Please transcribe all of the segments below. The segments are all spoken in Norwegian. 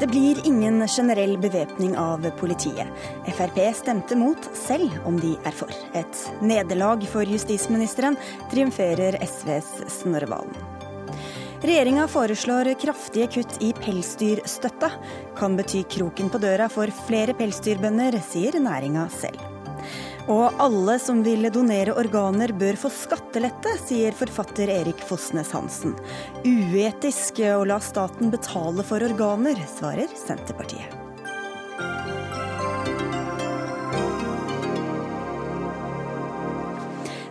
Det blir ingen generell bevæpning av politiet. Frp stemte mot, selv om de er for. Et nederlag for justisministeren, triumferer SVs Snorre Valen. Regjeringa foreslår kraftige kutt i pelsdyrstøtta. Kan bety kroken på døra for flere pelsdyrbønder, sier næringa selv. Og alle som vil donere organer bør få skattelette, sier forfatter Erik Fosnes Hansen. Uetisk å la staten betale for organer, svarer Senterpartiet.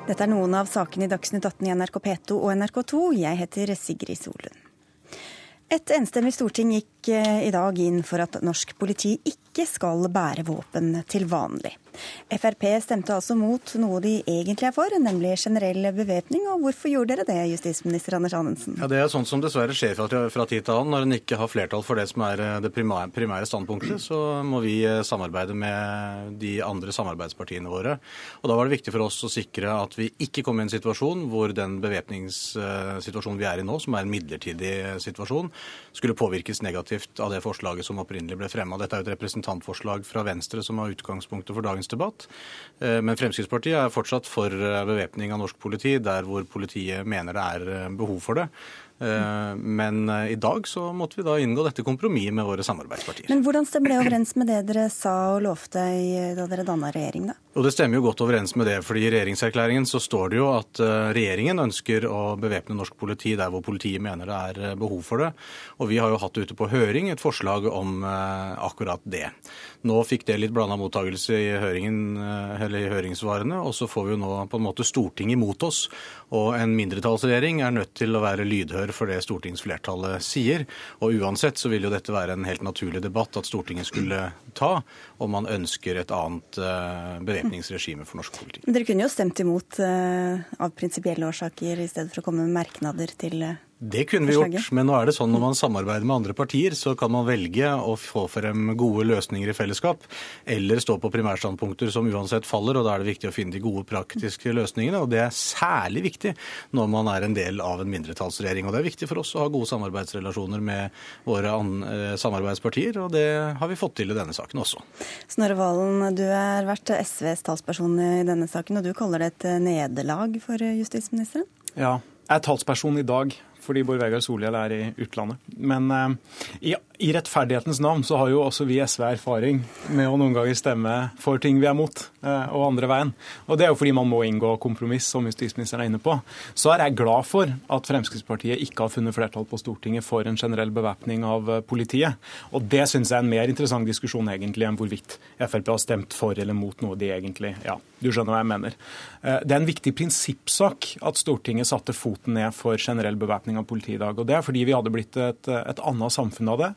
Dette er noen av sakene i Dagsnytt 18 i NRK P2 og NRK2. Jeg heter Sigrid Solund. Et enstemmig storting gikk eh, i dag inn for at norsk politi ikke skal bære våpen til vanlig. Frp stemte altså mot noe de egentlig er for, nemlig generell bevæpning. Og hvorfor gjorde dere det, justisminister Anders Anundsen? Ja, Det er sånt som dessverre skjer fra, tid til annen. Når en ikke har flertall for det som er eh, det primære, standpunktet, så må vi eh, samarbeide med de andre samarbeidspartiene våre. Og Da var det viktig for oss å sikre at vi ikke kom i en situasjon hvor den bevæpningssituasjonen vi er i nå, som er en midlertidig situasjon, skulle påvirkes negativt av det forslaget som opprinnelig ble fremma. Dette er jo et representantforslag fra Venstre som har utgangspunktet for dagens debatt. Eh, men Fremskrittspartiet er fortsatt for eh, bevæpning av norsk politi der hvor politiet mener det er eh, behov for det. Men i dag så måtte vi da inngå dette kompromisset med våre samarbeidspartier. Men Hvordan stemmer det overens med det dere sa og lovte da dere danna regjering, da? Jo, Det stemmer jo godt overens med det. fordi I regjeringserklæringen så står det jo at regjeringen ønsker å bevæpne norsk politi der hvor politiet mener det er behov for det. Og vi har jo hatt ute på høring et forslag om akkurat det. Nå fikk det litt blanda mottakelse i, høringen, eller i høringssvarene, og så får vi jo nå på en måte Stortinget imot oss. Og en mindretallsregjering er nødt til å være lydhør for det stortingsflertallet sier. Og uansett så vil jo dette være en helt naturlig debatt at Stortinget skulle ta om man ønsker et annet uh, bevæpningsregime for norsk politi. Dere kunne jo stemt imot uh, av prinsipielle årsaker i stedet for å komme med merknader til uh, det kunne vi gjort, men nå er det sånn når man samarbeider med andre partier, så kan man velge å få frem gode løsninger i fellesskap, eller stå på primærstandpunkter som uansett faller. og Da er det viktig å finne de gode praktiske løsningene. og Det er særlig viktig når man er en del av en mindretallsregjering. og Det er viktig for oss å ha gode samarbeidsrelasjoner med våre eh, samarbeidspartier, og det har vi fått til i denne saken også. Snorre Valen, du har vært SVs talsperson i denne saken, og du kaller det et nederlag for justisministeren? Ja, jeg er talsperson i dag fordi Bård Vegar Solhjell er i utlandet. Men eh, i, i, rettferdighetens navn så har jo også vi SV erfaring med å noen ganger stemme for ting vi er mot, eh, og andre veien. Og det er jo fordi man må inngå kompromiss, som justisministeren er inne på. Så er jeg glad for at Fremskrittspartiet ikke har funnet flertall på Stortinget for en generell bevæpning av uh, politiet. Og det syns jeg er en mer interessant diskusjon egentlig enn hvorvidt Frp har stemt for eller mot noe de egentlig Ja, du skjønner hva jeg mener. Det er en viktig prinsippsak at Stortinget satte foten ned for generell bevæpning av politiet i dag. Og Det er fordi vi hadde blitt et, et annet samfunn av det.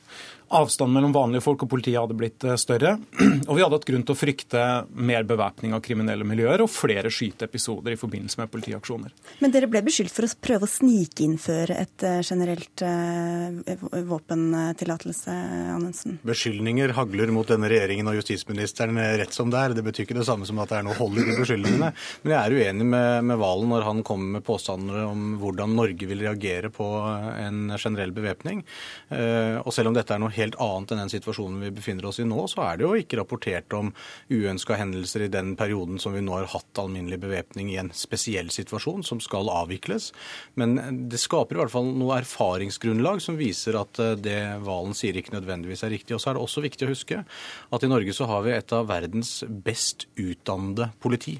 Avstanden mellom vanlige folk og politiet hadde blitt eh, større. Og vi hadde hatt grunn til å frykte mer bevæpning av kriminelle miljøer og flere skyteepisoder i forbindelse med politiaksjoner. Men dere ble beskyldt for å prøve å snikinnføre et eh, generelt uh, våpentillatelse, Anundsen? Beskyldninger hagler mot denne regjeringen og justisministeren rett som det er. Det betyr ikke det samme som at det er noe hold i de beskyldningene. Men jeg er uenig med, med Valen når han kommer med påstander om hvordan Norge vil reagere på en generell bevæpning. Og selv om dette er noe helt annet enn den situasjonen vi befinner oss i nå, så er det jo ikke rapportert om uønska hendelser i den perioden som vi nå har hatt alminnelig bevæpning i en spesiell situasjon som skal avvikles. Men det skaper i hvert fall noe erfaringsgrunnlag som viser at eh, det Valen sier ikke nødvendigvis er riktig. Og så er det også viktig å huske at i Norge så har vi et av verdens best utdannede politi.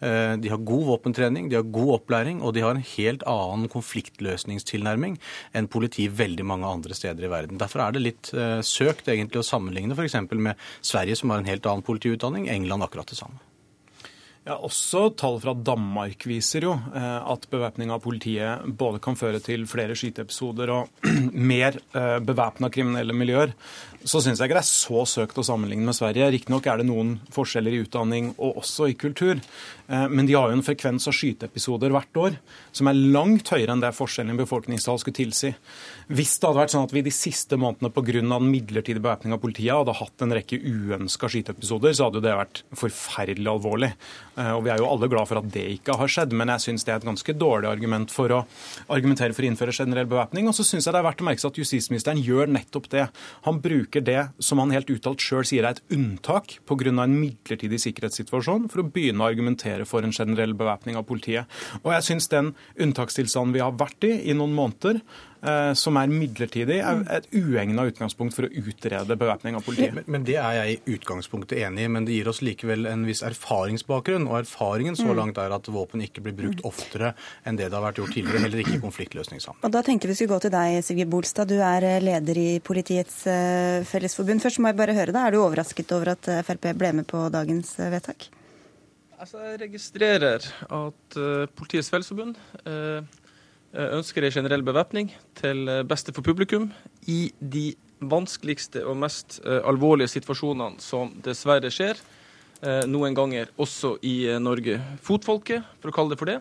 Eh, de har god våpentrening, de har god opplæring, og de har en helt annen konfliktløsningstilnærming enn politi veldig mange andre steder i verden. Derfor er det litt eh, søkt egentlig å sammenligne f.eks. med Sverige, som har en helt annen politiutdanning, England akkurat det samme. Ja, Også tall fra Danmark viser jo eh, at bevæpning av politiet både kan føre til flere skyteepisoder og mer bevæpna kriminelle miljøer så syns jeg ikke det er så søkt å sammenligne med Sverige. Riktignok er det noen forskjeller i utdanning og også i kultur, eh, men de har jo en frekvens av skyteepisoder hvert år som er langt høyere enn det forskjellen i befolkningstall skulle tilsi. Hvis det hadde vært sånn at vi de siste månedene pga. den midlertidige bevæpninga av politiet hadde hatt en rekke uønska skyteepisoder, så hadde jo det vært forferdelig alvorlig. Og Vi er jo alle glad for at det ikke har skjedd, men jeg syns det er et ganske dårlig argument for å argumentere for å innføre generell bevæpning. Og så syns jeg det er verdt å merke seg at justisministeren gjør nettopp det. Han bruker det som han helt uttalt sjøl sier er et unntak pga. en midlertidig sikkerhetssituasjon, for å begynne å argumentere for en generell bevæpning av politiet. Og jeg syns den unntakstilstanden vi har vært i i noen måneder, som er midlertidig, er et uegna utgangspunkt for å utrede bevæpning av politiet. Men, men, Det er jeg i utgangspunktet enig i, men det gir oss likevel en viss erfaringsbakgrunn. Og erfaringen så mm. langt er at våpen ikke blir brukt oftere enn det det har vært gjort tidligere. Heller ikke i konfliktløsningssammenheng. Og Da tenkte vi skulle gå til deg, Sigurd Bolstad. Du er eh, leder i Politiets eh, Fellesforbund. Først må jeg bare høre deg. Er du overrasket over at Frp ble med på dagens vedtak? Altså, jeg registrerer at uh, Politiets Fellesforbund uh, Eh, ønsker ei generell bevæpning til eh, beste for publikum i de vanskeligste og mest eh, alvorlige situasjonene som dessverre skjer noen ganger også i Norge. Fotfolket, for å kalle det for det,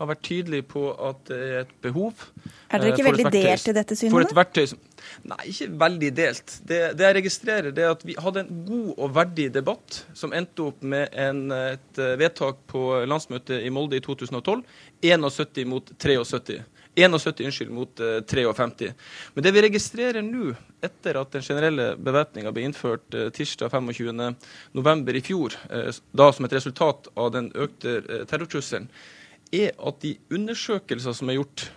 har vært tydelig på at det er et behov Er dere ikke veldig delt i dette synet? For et verktøy som Nei, ikke veldig delt. Det, det, jeg registrerer, det er at vi hadde en god og verdig debatt som endte opp med en, et vedtak på landsmøtet i Molde i 2012. 71 mot 73. 71 unnskyld, mot 53. Eh, Men det vi registrerer nå, etter at den generelle bevæpninga ble innført eh, tirsdag 25.11. i fjor, eh, da som et resultat av den økte terrortrusselen, er at de undersøkelser som er gjort,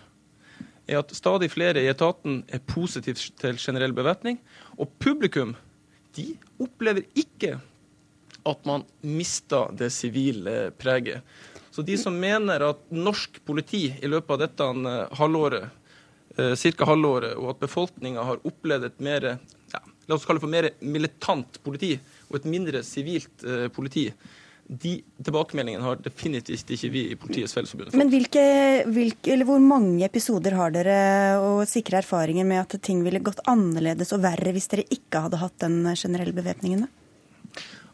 er at stadig flere i etaten er positive til generell bevæpning. Og publikum de opplever ikke at man mister det sivile preget. Så de som mener at norsk politi i løpet av dette eh, halvåret, eh, ca. halvåret, og at befolkninga har opplevd et mer ja, la oss kalle det for mer militant politi og et mindre sivilt eh, politi, de tilbakemeldingene har definitivt ikke vi i Politiets Fellesforbund fått. Men hvilke, hvilke, eller hvor mange episoder har dere og sikre erfaringer med at ting ville gått annerledes og verre hvis dere ikke hadde hatt den generelle bevæpningen?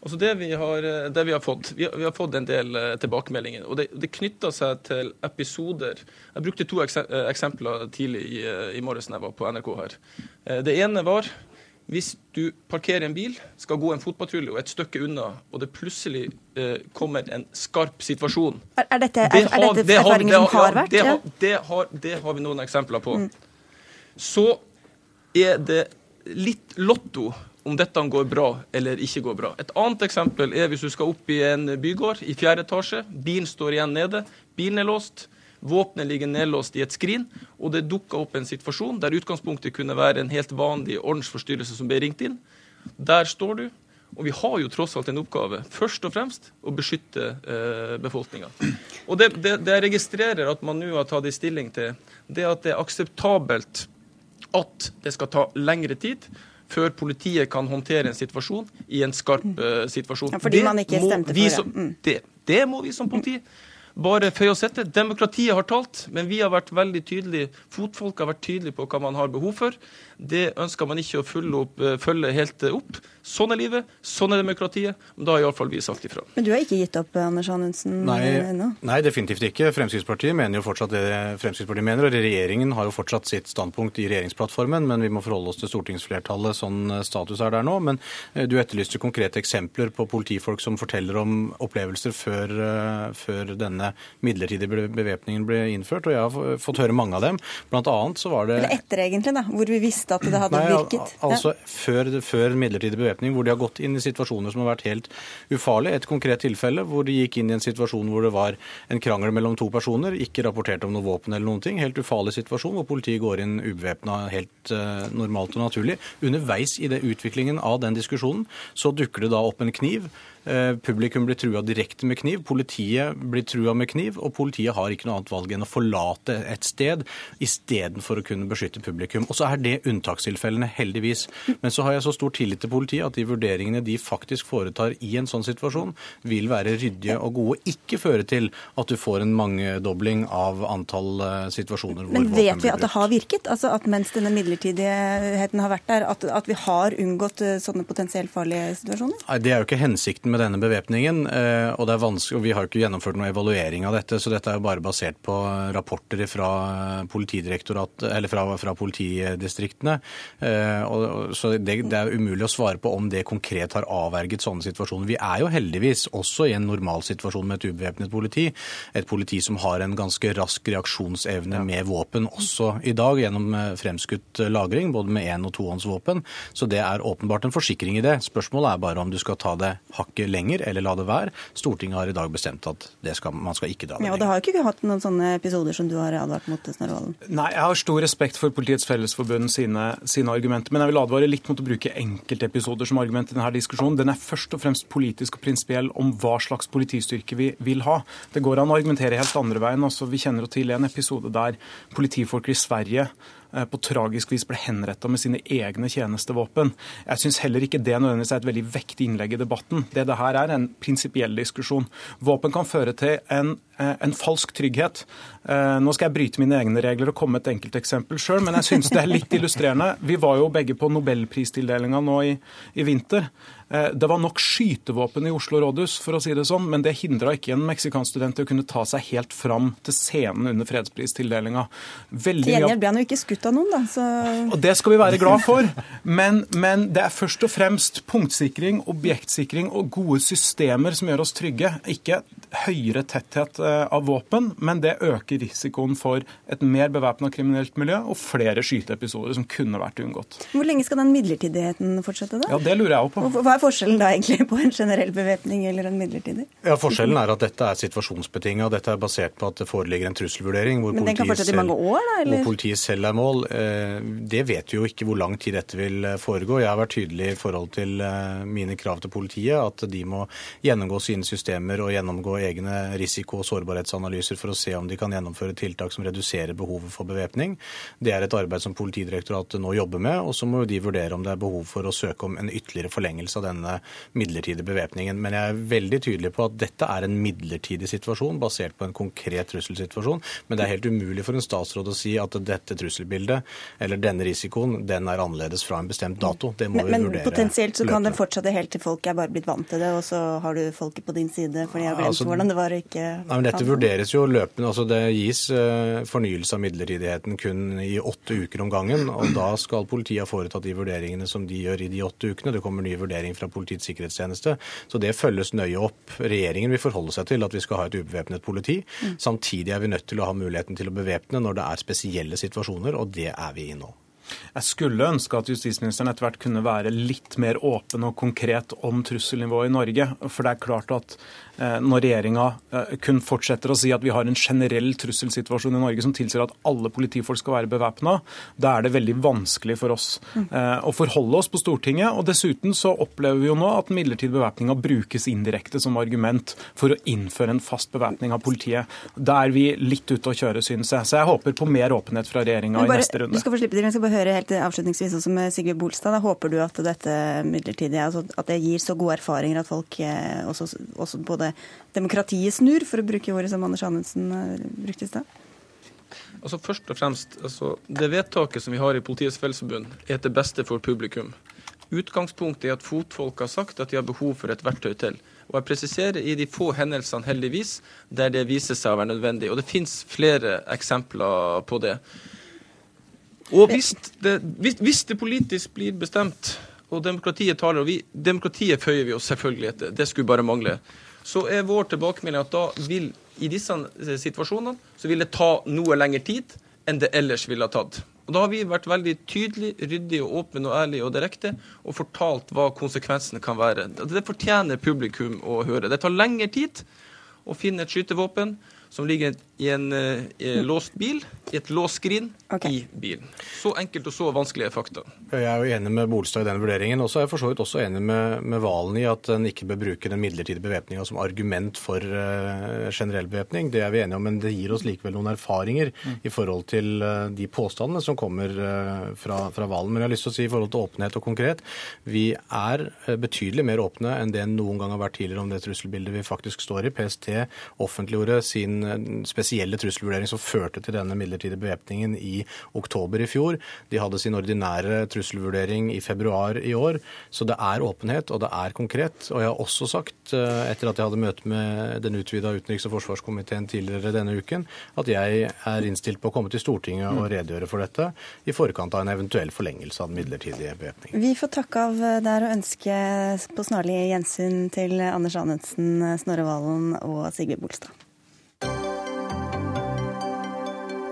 Altså det, vi har, eh, det vi har fått, vi har, vi har fått en del uh, tilbakemeldinger. og Det, det knytter seg til episoder. Jeg brukte to eh, eksempler tidlig i, i morges da jeg var på NRK her. Det ene var hvis du parkerer en bil, skal gå en fotpatrulje og et stykke unna, og det plutselig eh, kommer en skarp situasjon Er, er dette, det har, er dette erfaringer som har vært? Det, har, det, har, det har vi noen eksempler på. Mm. Så er det litt lotto om dette går bra eller ikke går bra. Et annet eksempel er hvis du skal opp i en bygård i fjerde etasje. Bilen står igjen nede. Bilen er låst. Våpenet ligger nedlåst i et skrin, og det dukker opp en situasjon der utgangspunktet kunne være en helt vanlig ordensforstyrrelse som ble ringt inn. Der står du, og vi har jo tross alt en oppgave, først og fremst å beskytte eh, befolkninga. Og det, det, det, jeg registrerer at man nå har tatt i stilling til, det at det er akseptabelt at det skal ta lengre tid før politiet kan håndtere en situasjon i en skarp eh, situasjon. Ja, fordi det man ikke stemte for som, mm. det. Det må vi som politi bare føye oss etter. Demokratiet har talt, men vi har vært veldig tydelige. Fotfolk har vært tydelige på hva man har behov for. Det ønsker man ikke å opp, eh, følge helt opp. Sånn er livet, sånn er demokratiet. Men da har iallfall vi sagt ifra. Men du har ikke gitt opp, Anders Anundsen? Nei, nei, definitivt ikke. Fremskrittspartiet mener jo fortsatt det Fremskrittspartiet mener. Og regjeringen har jo fortsatt sitt standpunkt i regjeringsplattformen, men vi må forholde oss til stortingsflertallet sånn eh, status er der nå. Men eh, du etterlyste konkrete eksempler på politifolk som forteller om opplevelser før, før denne midlertidige bevæpningen ble innført, og jeg har fått høre mange av dem. Blant annet så var det Eller etter, egentlig, da, hvor vi visste at det hadde Nei, virket? Altså ja. før, før, midlertidig bevæpning, hvor de har gått inn i situasjoner som har vært helt ufarlige. Et konkret tilfelle hvor de gikk inn i en situasjon hvor det var en krangel mellom to personer, ikke rapportert om noe våpen eller noen ting. Helt ufarlig situasjon hvor politiet går inn ubevæpna helt uh, normalt og naturlig. Underveis i det utviklingen av den diskusjonen så dukker det da opp en kniv publikum blir trua direkte med kniv, politiet blir trua med kniv, og politiet har ikke noe annet valg enn å forlate et sted istedenfor å kunne beskytte publikum. Og så er det unntakstilfellene, heldigvis. Men så har jeg så stor tillit til politiet at de vurderingene de faktisk foretar i en sånn situasjon, vil være ryddige og gode. Ikke føre til at du får en mangedobling av antall eh, situasjoner hvor Men vet vi at det har virket? Altså at mens denne midlertidigheten har vært der, at, at vi har unngått eh, sånne potensielt farlige situasjoner? Nei, Det er jo ikke hensikten med denne bevæpningen. Og, det er vanskelig, og vi har ikke gjennomført noen evaluering av dette, så dette er jo bare basert på rapporter fra, fra, fra politidistriktene. Og, så det, det, er umulig å svare på om det konkret har avverget sånne situasjoner. Vi er jo heldigvis også i en normalsituasjon med et ubevæpnet politi. Et politi som har en ganske rask reaksjonsevne med våpen også i dag, gjennom fremskutt lagring, både med én- og tohåndsvåpen. Så det er åpenbart en forsikring i det. Spørsmålet er bare om du skal ta det hakket lenger eller la det være. Stortinget har i dag bestemt at skal, man skal ikke dra det lenger. ja, og Det har ikke hatt noen sånne episoder som du har advart mot, Snarvalen. Nei, jeg har stor respekt for Politiets Fellesforbund sine, sine, argumenter, men jeg vil advare litt mot å bruke enkeltepisoder som argument i denne diskusjonen. Den er først og fremst politisk og prinsipiell om hva slags politistyrke vi vil ha. Det går an å argumentere helt andre veien. Altså, vi kjenner jo til en episode der politifolk i Sverige på tragisk vis ble henretta med sine egne tjenestevåpen. Jeg syns heller ikke det nødvendigvis er et veldig vektig innlegg i debatten. Det det her er, en prinsipiell diskusjon. Våpen kan føre til en, eh, en falsk trygghet. Eh, nå skal jeg bryte mine egne regler og komme med et enkelteksempel sjøl, men jeg syns det er litt illustrerende. Vi var jo begge på nobelpristildelinga nå i, i vinter. Eh, det var nok skytevåpen i Oslo rådhus, for å si det sånn, men det hindra ikke en meksikansk student i å kunne ta seg helt fram til scenen under fredspristildelinga. Til gjengjeld ble han jo ikke skutt av noen, da. Så... Og Det skal vi være glad for, men, men, det er først og fremst punktsikring, objektsikring og gode systemer som gjør oss trygge. Ikke høyere tetthet eh, av våpen, men det øker risikoen for et mer bevæpna kriminelt miljø og flere skyteepisoder som kunne vært unngått. Hvor lenge skal den midlertidigheten fortsette, da? Ja, Det lurer jeg òg på. Hva er forskjellen da egentlig på en generell bevæpning eller en midlertidig? Ja, Forskjellen er at dette er situasjonsbetinga. Dette er basert på at det foreligger en trusselvurdering hvor, i mange år, da? Eller? hvor politiet selv er mål. Eh, det vet vi jo ikke hvor lang tid dette vil eh, foregå. Jeg har vært tydelig i forhold til mine krav til politiet, at de må gjennomgå sine systemer og gjennomgå egne risiko- og sårbarhetsanalyser for å se om de kan gjennomføre tiltak som reduserer behovet for bevæpning. Det er et arbeid som Politidirektoratet nå jobber med, og så må de vurdere om det er behov for å søke om en ytterligere forlengelse av denne midlertidige bevæpningen. Men jeg er veldig tydelig på at dette er en midlertidig situasjon basert på en konkret trusselsituasjon. Men det er helt umulig for en statsråd å si at dette trusselbildet eller denne risikoen den er annerledes fra en bestemt dato. Det må men, vi vurdere. Men potensielt så kan det fortsette helt til folk er bare blitt vant til det, og så har du folket på din side, for de har glemt altså, hvordan det var å ikke Nei, men Dette vurderes jo løpende. altså Det gis uh, fornyelse av midlertidigheten kun i åtte uker om gangen. og Da skal politiet ha foretatt de vurderingene som de gjør i de åtte ukene. Det kommer nye vurderinger fra Politiets sikkerhetstjeneste. Så det følges nøye opp. Regjeringen vil forholde seg til at vi skal ha et ubevæpnet politi. Mm. Samtidig er vi nødt til å ha muligheten til å bevæpne når det er spesielle situasjoner, og det er vi i nå. Jeg skulle ønske at justisministeren etter hvert kunne være litt mer åpen og konkret om trusselnivået i Norge. For det er klart at når regjeringa eh, kun fortsetter å si at vi har en generell trusselsituasjon i Norge som tilsier at alle politifolk skal være bevæpna, da er det veldig vanskelig for oss eh, å forholde oss på Stortinget. Og dessuten så opplever vi jo nå at midlertidig bevæpninga brukes indirekte som argument for å innføre en fast bevæpning av politiet. Da er vi litt ute å kjøre, synes jeg. Så jeg håper på mer åpenhet fra regjeringa i neste runde. Du skal få slippe til, jeg skal bare høre helt avslutningsvis også med Sigurd Bolstad. Da håper du at dette midlertidige, altså at det gir så gode erfaringer at folk også, også både både demokratiet snur, for å bruke ordet som Anders Anundsen eh, brukte i stad? Altså Først og fremst, altså, Det vedtaket som vi har i Politiets Fellesforbund, er til beste for publikum. Utgangspunktet er at fotfolk har sagt at de har behov for et verktøy til. Og jeg presiserer i de få hendelsene, heldigvis, der det viser seg å være nødvendig. Og det finnes flere eksempler på det. Og hvis det, hvis, hvis det politisk blir bestemt, og demokratiet taler, og vi, demokratiet føyer vi oss selvfølgelig etter, det skulle bare mangle, så er vår tilbakemelding at da vil i disse eh, situasjonene så vil det ta noe lengre tid enn det ellers ville ha tatt. Og Da har vi vært veldig tydelige, og åpne og ærlige og direkte og fortalt hva konsekvensene kan være. Det fortjener publikum å høre. Det tar lengre tid å finne et skytevåpen som ligger i en eh, låst bil, i et låst skrin okay. i bilen. Så enkelt og så vanskelige fakta. Jeg er jo enig med Bolstad i den vurderingen. og så er jeg for så vidt også enig med, med Valen i at en ikke bør bruke den midlertidige bevæpninga som argument for uh, generell bevæpning. Det er vi enige om, men det gir oss likevel noen erfaringer mm. i forhold til uh, de påstandene som kommer fra, fra, Valen. Men jeg har lyst til å si i forhold til åpenhet og konkret, vi er betydelig mer åpne enn det noen gang har vært tidligere om det trusselbildet vi faktisk står i. PST offentliggjorde sin spesielle trusselvurdering som førte til denne midlertidige bevæpningen i oktober i fjor. De hadde sin ordinære trusselvurdering i februar i år. Så det er åpenhet, og det er konkret. Og jeg har også sagt, eh, etter at jeg hadde møte med den utvida utenriks- og forsvarskomiteen tidligere denne uken, at jeg er innstilt på å komme til Stortinget og redegjøre for dette i forkant av en eventuell forlengelse av den midlertidige bevæpningen. Vi får takke av der og ønske på snarlig gjensyn til Anders Anundsen, Snorre Valen og Sigve Bolstad.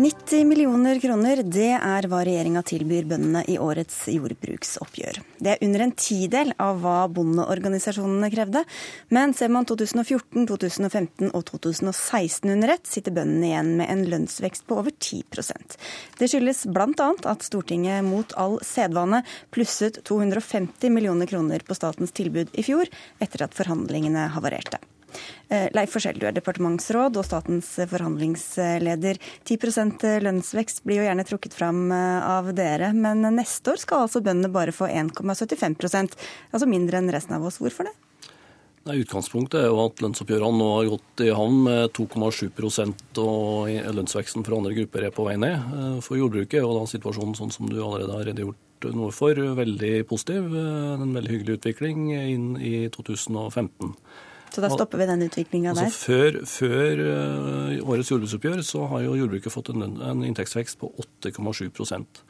90 millioner kroner, det er hva regjeringa tilbyr bøndene i årets jordbruksoppgjør. Det er under en tidel av hva bondeorganisasjonene krevde. Men ser man 2014, 2015 og 2016 under ett, sitter bøndene igjen med en lønnsvekst på over 10% Det skyldes bl.a. at Stortinget mot all sedvane plusset 250 millioner kroner på statens tilbud i fjor, etter at forhandlingene havarerte. Eh, Leif Forskjell, du er departementsråd og statens forhandlingsleder. 10% lønnsvekst blir jo gjerne trukket fram eh, av dere, men neste år skal altså bøndene bare få 1,75% altså mindre enn resten av oss. Hvorfor det? Nei, utgangspunktet er jo at lønnsoppgjørene nå har gått i havn med 2,7% og lønnsveksten for andre grupper er på vei ned. Eh, for jordbruket og da situasjonen sånn som du allerede har redegjort noe for, veldig positiv. En veldig hyggelig utvikling inn i 2015. Så da stopper vi den utviklinga altså, der? Før, før uh, årets jordbruksoppgjør så har jo jordbruket fått en, en inntektsvekst på 8,7%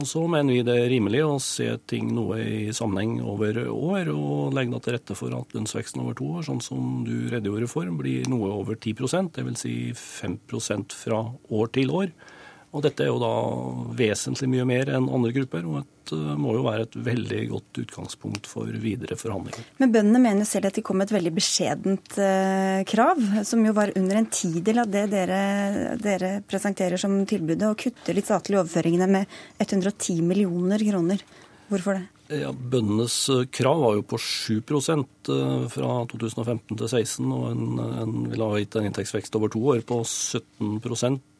og Så mener vi det er rimelig å se ting noe i sammenheng over år, og legge til rette for at lønnsveksten over to år, sånn som du redegjorde for, blir noe over 10% dvs. Si 5% fra år til år. Og dette er jo da vesentlig mye mer enn andre grupper, og et, eh, må jo være et veldig godt utgangspunkt for videre forhandlinger. Men bøndene mener selv at de kom med et veldig beskjedent uh, krav, som jo var under en tidel av det dere, dere presenterer som tilbudet, og kutter de statlige overføringene med 110 millioner kroner. Hvorfor det? Ja, Bøndenes eh, krav var jo på 7% fra 2015 til 2016, og en, en ville ha gitt en inntektsvekst over to år på 17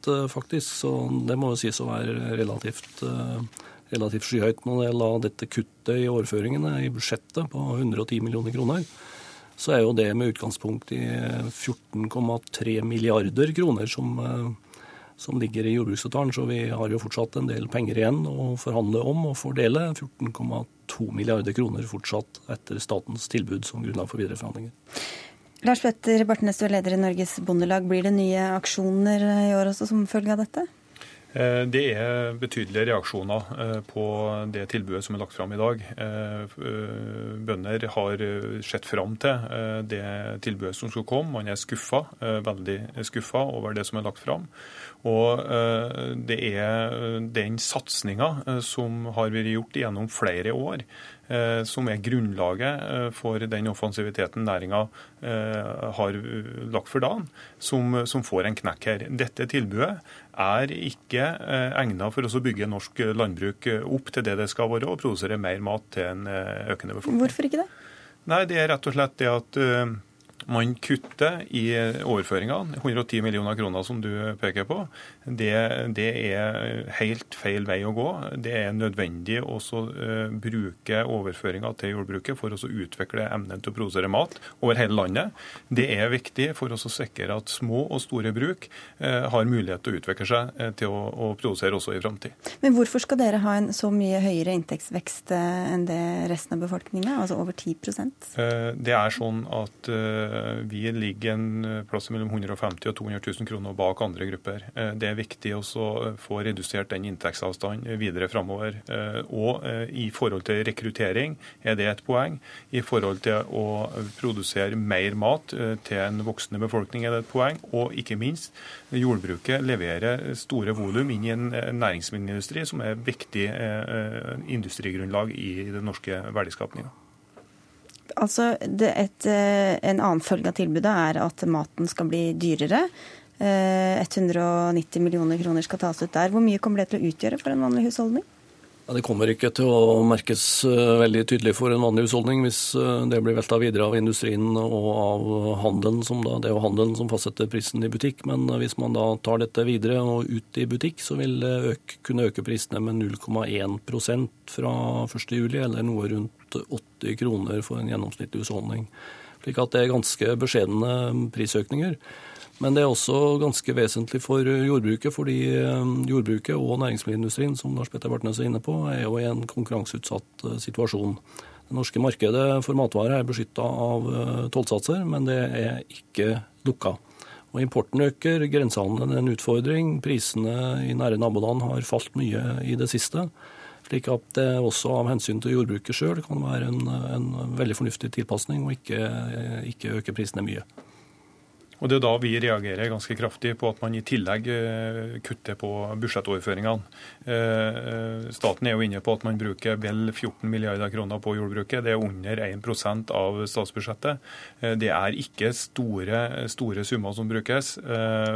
Eh, faktisk. Så det må jo sies å være relativt, eh, relativt skyhøyt. Når det gjelder dette kuttet i overføringene i budsjettet på 110 millioner kroner, så er jo det med utgangspunkt i 14,3 milliarder kroner som, eh, som ligger i jordbruksavtalen. Så vi har jo fortsatt en del penger igjen å forhandle om og fordele. 14,2 milliarder kroner fortsatt etter statens tilbud som grunnlag for videre forhandlinger. Lars Petter Bartnes, du er leder i Norges Bondelag. Blir det nye aksjoner i år også som følge av dette? Eh, det er betydelige reaksjoner eh, på det tilbudet som er lagt fram i dag. Eh, bønder har sett fram til det tilbudet som skulle komme. Man er skuffa, veldig skuffa over det som er lagt fram. Og det er den satsinga som har vært gjort gjennom flere år, som er grunnlaget for den offensiviteten næringa har lagt for dagen, som, som får en knekk her. Dette tilbudet er ikke eh, egnet for å bygge norsk landbruk opp til det det skal være, og produsere mer mat til en eh, økende befolkning. Hvorfor ikke det? Nei, Det er rett og slett det at eh, man kutter i overføringene, 110 millioner kroner som du peker på, det, det, er helt feil vei å gå. Det er nødvendig å uh, bruke overføringer til jordbruket for å utvikle evnen til å produsere mat over hele landet. Det er viktig for oss å sikre at små og store bruk uh, har mulighet til å utvikle seg uh, til å, å, produsere også i framtid. Men hvorfor skal dere ha en så mye høyere inntektsvekst enn det resten av befolkninga, altså over 10% Det er sånn at vi ligger en plass mellom 150 og 200 000 kroner bak andre grupper. Det er viktig å få redusert den inntektsavstanden videre framover. Eh, og eh, i forhold til rekruttering er det et poeng. I forhold til å produsere mer mat eh, til en voksende befolkning er det et poeng. Og ikke minst, jordbruket leverer store volum inn i en næringsmiddelindustri som er viktig industrigrunnlag i den norske verdiskapninga. Altså, et, En annen følge av tilbudet er at maten skal bli dyrere. 190 eh, millioner kroner skal tas ut der. Hvor mye kommer det til å utgjøre for en vanlig husholdning? Ja, det kommer ikke til å merkes eh, veldig tydelig for en vanlig husholdning hvis eh, det blir velta videre av industrien og av handelen, som da, det er jo handelen som fastsetter prisen i butikk. Men eh, hvis man da tar dette videre og ut i butikk, så vil det øke, kunne øke prisene med 0,1% fra 1.7, eller noe rundt 80 kroner for en gjennomsnittlig husholdning. Slik at det er ganske beskjedne prisøkninger. Men det er også ganske vesentlig for jordbruket, fordi eh, jordbruket og næringsmiddelindustrien, som Lars Petter Bartnes er inne på, er jo i en konkurranseutsatt eh, situasjon. Det norske markedet for matvarer er beskytta av eh, tollsatser, men det er ikke lukka. Og Importen øker, grensehandelen er en utfordring. Prisene i nære naboland har falt mye i det siste. Slik at det også av hensyn til jordbruket sjøl kan være en, en, veldig fornuftig tilpasning, og ikke, ikke øke prisene mye. Og Det er da vi reagerer ganske kraftig på at man i tillegg eh, kutter på budsjettoverføringene. Eh, eh, staten er jo inne på at man bruker vel 14 milliarder kroner på jordbruket. Det er under 1% av statsbudsjettet. Det er ikke store, store summer som brukes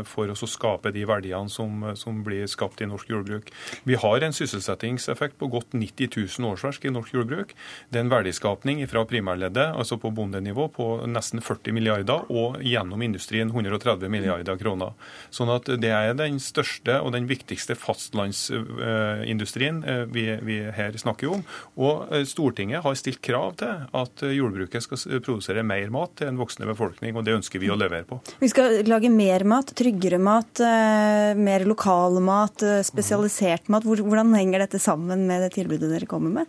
for å skape de verdiene som, som, blir skapt i norsk jordbruk. Vi har en sysselsettingseffekt på godt 90 000 årsverk i norsk jordbruk. Det er en verdiskapning fra primærleddet, altså på bondenivå, på nesten 40 milliarder, og gjennom industri industrien 130 milliarder kroner. Sånn at det er den største og den viktigste fastlandsindustrien eh, vi, vi her snakker om. Og eh, Stortinget har stilt krav til at jordbruket skal produsere mer mat til en voksende befolkning, og det ønsker vi å levere på. Vi skal lage mer mat, tryggere mat, eh, mer lokal mat, spesialisert mat. Hvordan henger dette sammen med det tilbudet dere kommer med?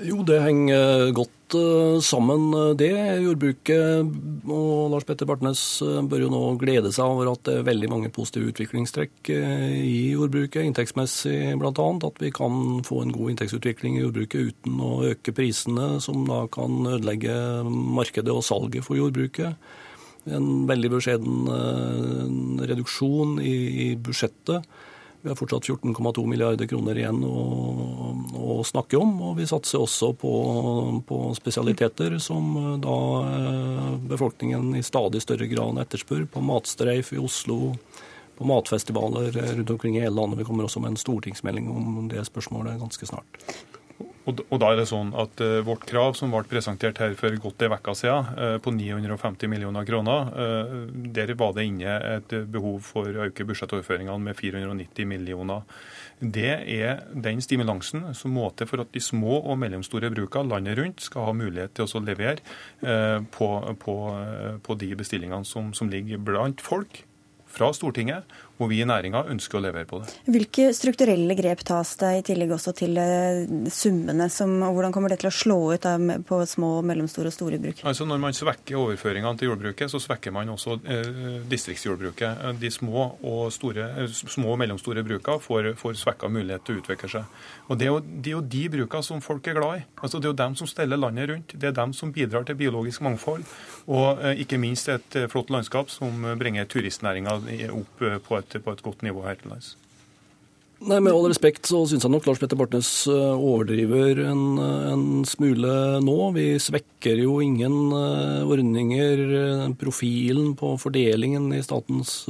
Jo, det henger godt eh, sammen, eh, det. Jordbruket og Lars Petter Bartnes eh, bør jo nå glede seg over at det er veldig mange positive utviklingstrekk i jordbruket, inntektsmessig bl.a. At vi kan få en god inntektsutvikling i jordbruket uten å øke prisene, som da kan ødelegge markedet og salget for jordbruket. En veldig beskjeden reduksjon i budsjettet vi har fortsatt 14,2 milliarder kroner igjen å, å, snakke om. Og vi satser også på, på, spesialiteter som eh, da eh, befolkningen i stadig større grad etterspør. På matstreif i Oslo, på matfestivaler rundt omkring i hele landet. Vi kommer også med en stortingsmelding om det spørsmålet ganske snart. Og, da er det sånn at uh, Vårt krav som ble presentert her for godt en uke siden, uh, på 950 millioner kroner, uh, der var det inne et behov for å øke budsjettoverføringene med 490 millioner. Det er den stimulansen som må til for at de små og mellomstore brukene landet rundt skal ha mulighet til å levere på, på, på de bestillingene som, som ligger blant folk fra Stortinget og vi i næringa ønsker å levere på det. Hvilke strukturelle grep tas det, i tillegg også til eh, summene? Som, og hvordan kommer det til å slå ut på små, mellomstore og store bruk? Altså Når man svekker overføringene til jordbruket, så svekker man også eh, distriktsjordbruket. De små og, store, eh, små og mellomstore brukene får, får svekka mulighet til å utvikle seg. Og Det er jo, det er jo de brukene som folk er glad i. Altså Det er jo dem som steller landet rundt. Det er dem som bidrar til biologisk mangfold. Og eh, ikke minst et eh, flott landskap som bringer turistnæringa opp på et på et godt nivå her til lands. Nei, Med all respekt så syns jeg nok Lars Petter Bartnes eh, overdriver en, en, smule nå. Vi svekker jo ingen eh, ordninger. Profilen på fordelingen i statens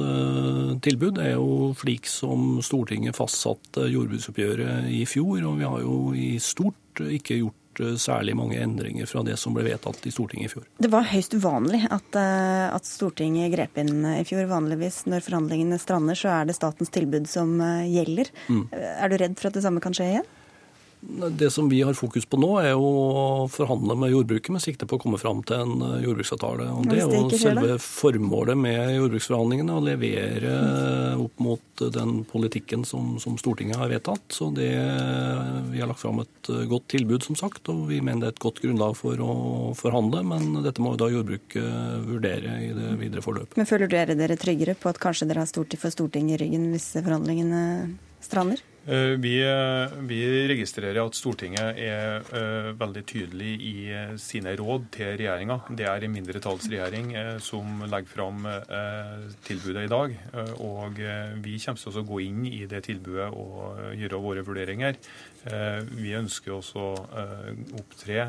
tilbud er jo slik som Stortinget fastsatte jordbruksoppgjøret i fjor. Og vi har jo i stort ikke gjort Eh, særlig mange endringer fra det som ble vedtatt i Stortinget i fjor. Det var høyst uvanlig at, eh, at, Stortinget grep inn i fjor. Vanligvis når forhandlingene strander, så er det statens tilbud som eh, gjelder. Mm. Er du redd for at det samme kan skje igjen? Det som vi har fokus på nå, er å forhandle med jordbruket med sikte på å komme fram til en eh, jordbruksavtale. Og Det er jo selve formålet med jordbruksforhandlingene, å levere opp mot den politikken som, som, Stortinget har vedtatt. Så det, Vi har lagt fram et godt tilbud, som sagt, og vi mener det er et godt grunnlag for å forhandle. Men dette må jo da jordbruket vurdere i det videre forløpet. Men Føler dere dere tryggere på at kanskje dere har stort for Stortinget i ryggen hvis forhandlingene strander? Eh, vi, eh, vi, registrerer at Stortinget er uh, veldig tydelig i sine råd til regjeringa. Det er en mindretallsregjering uh, som legger fram uh, tilbudet i dag. og vi kommer til å gå inn i det tilbudet og gjøre våre vurderinger. vi ønsker også å opptre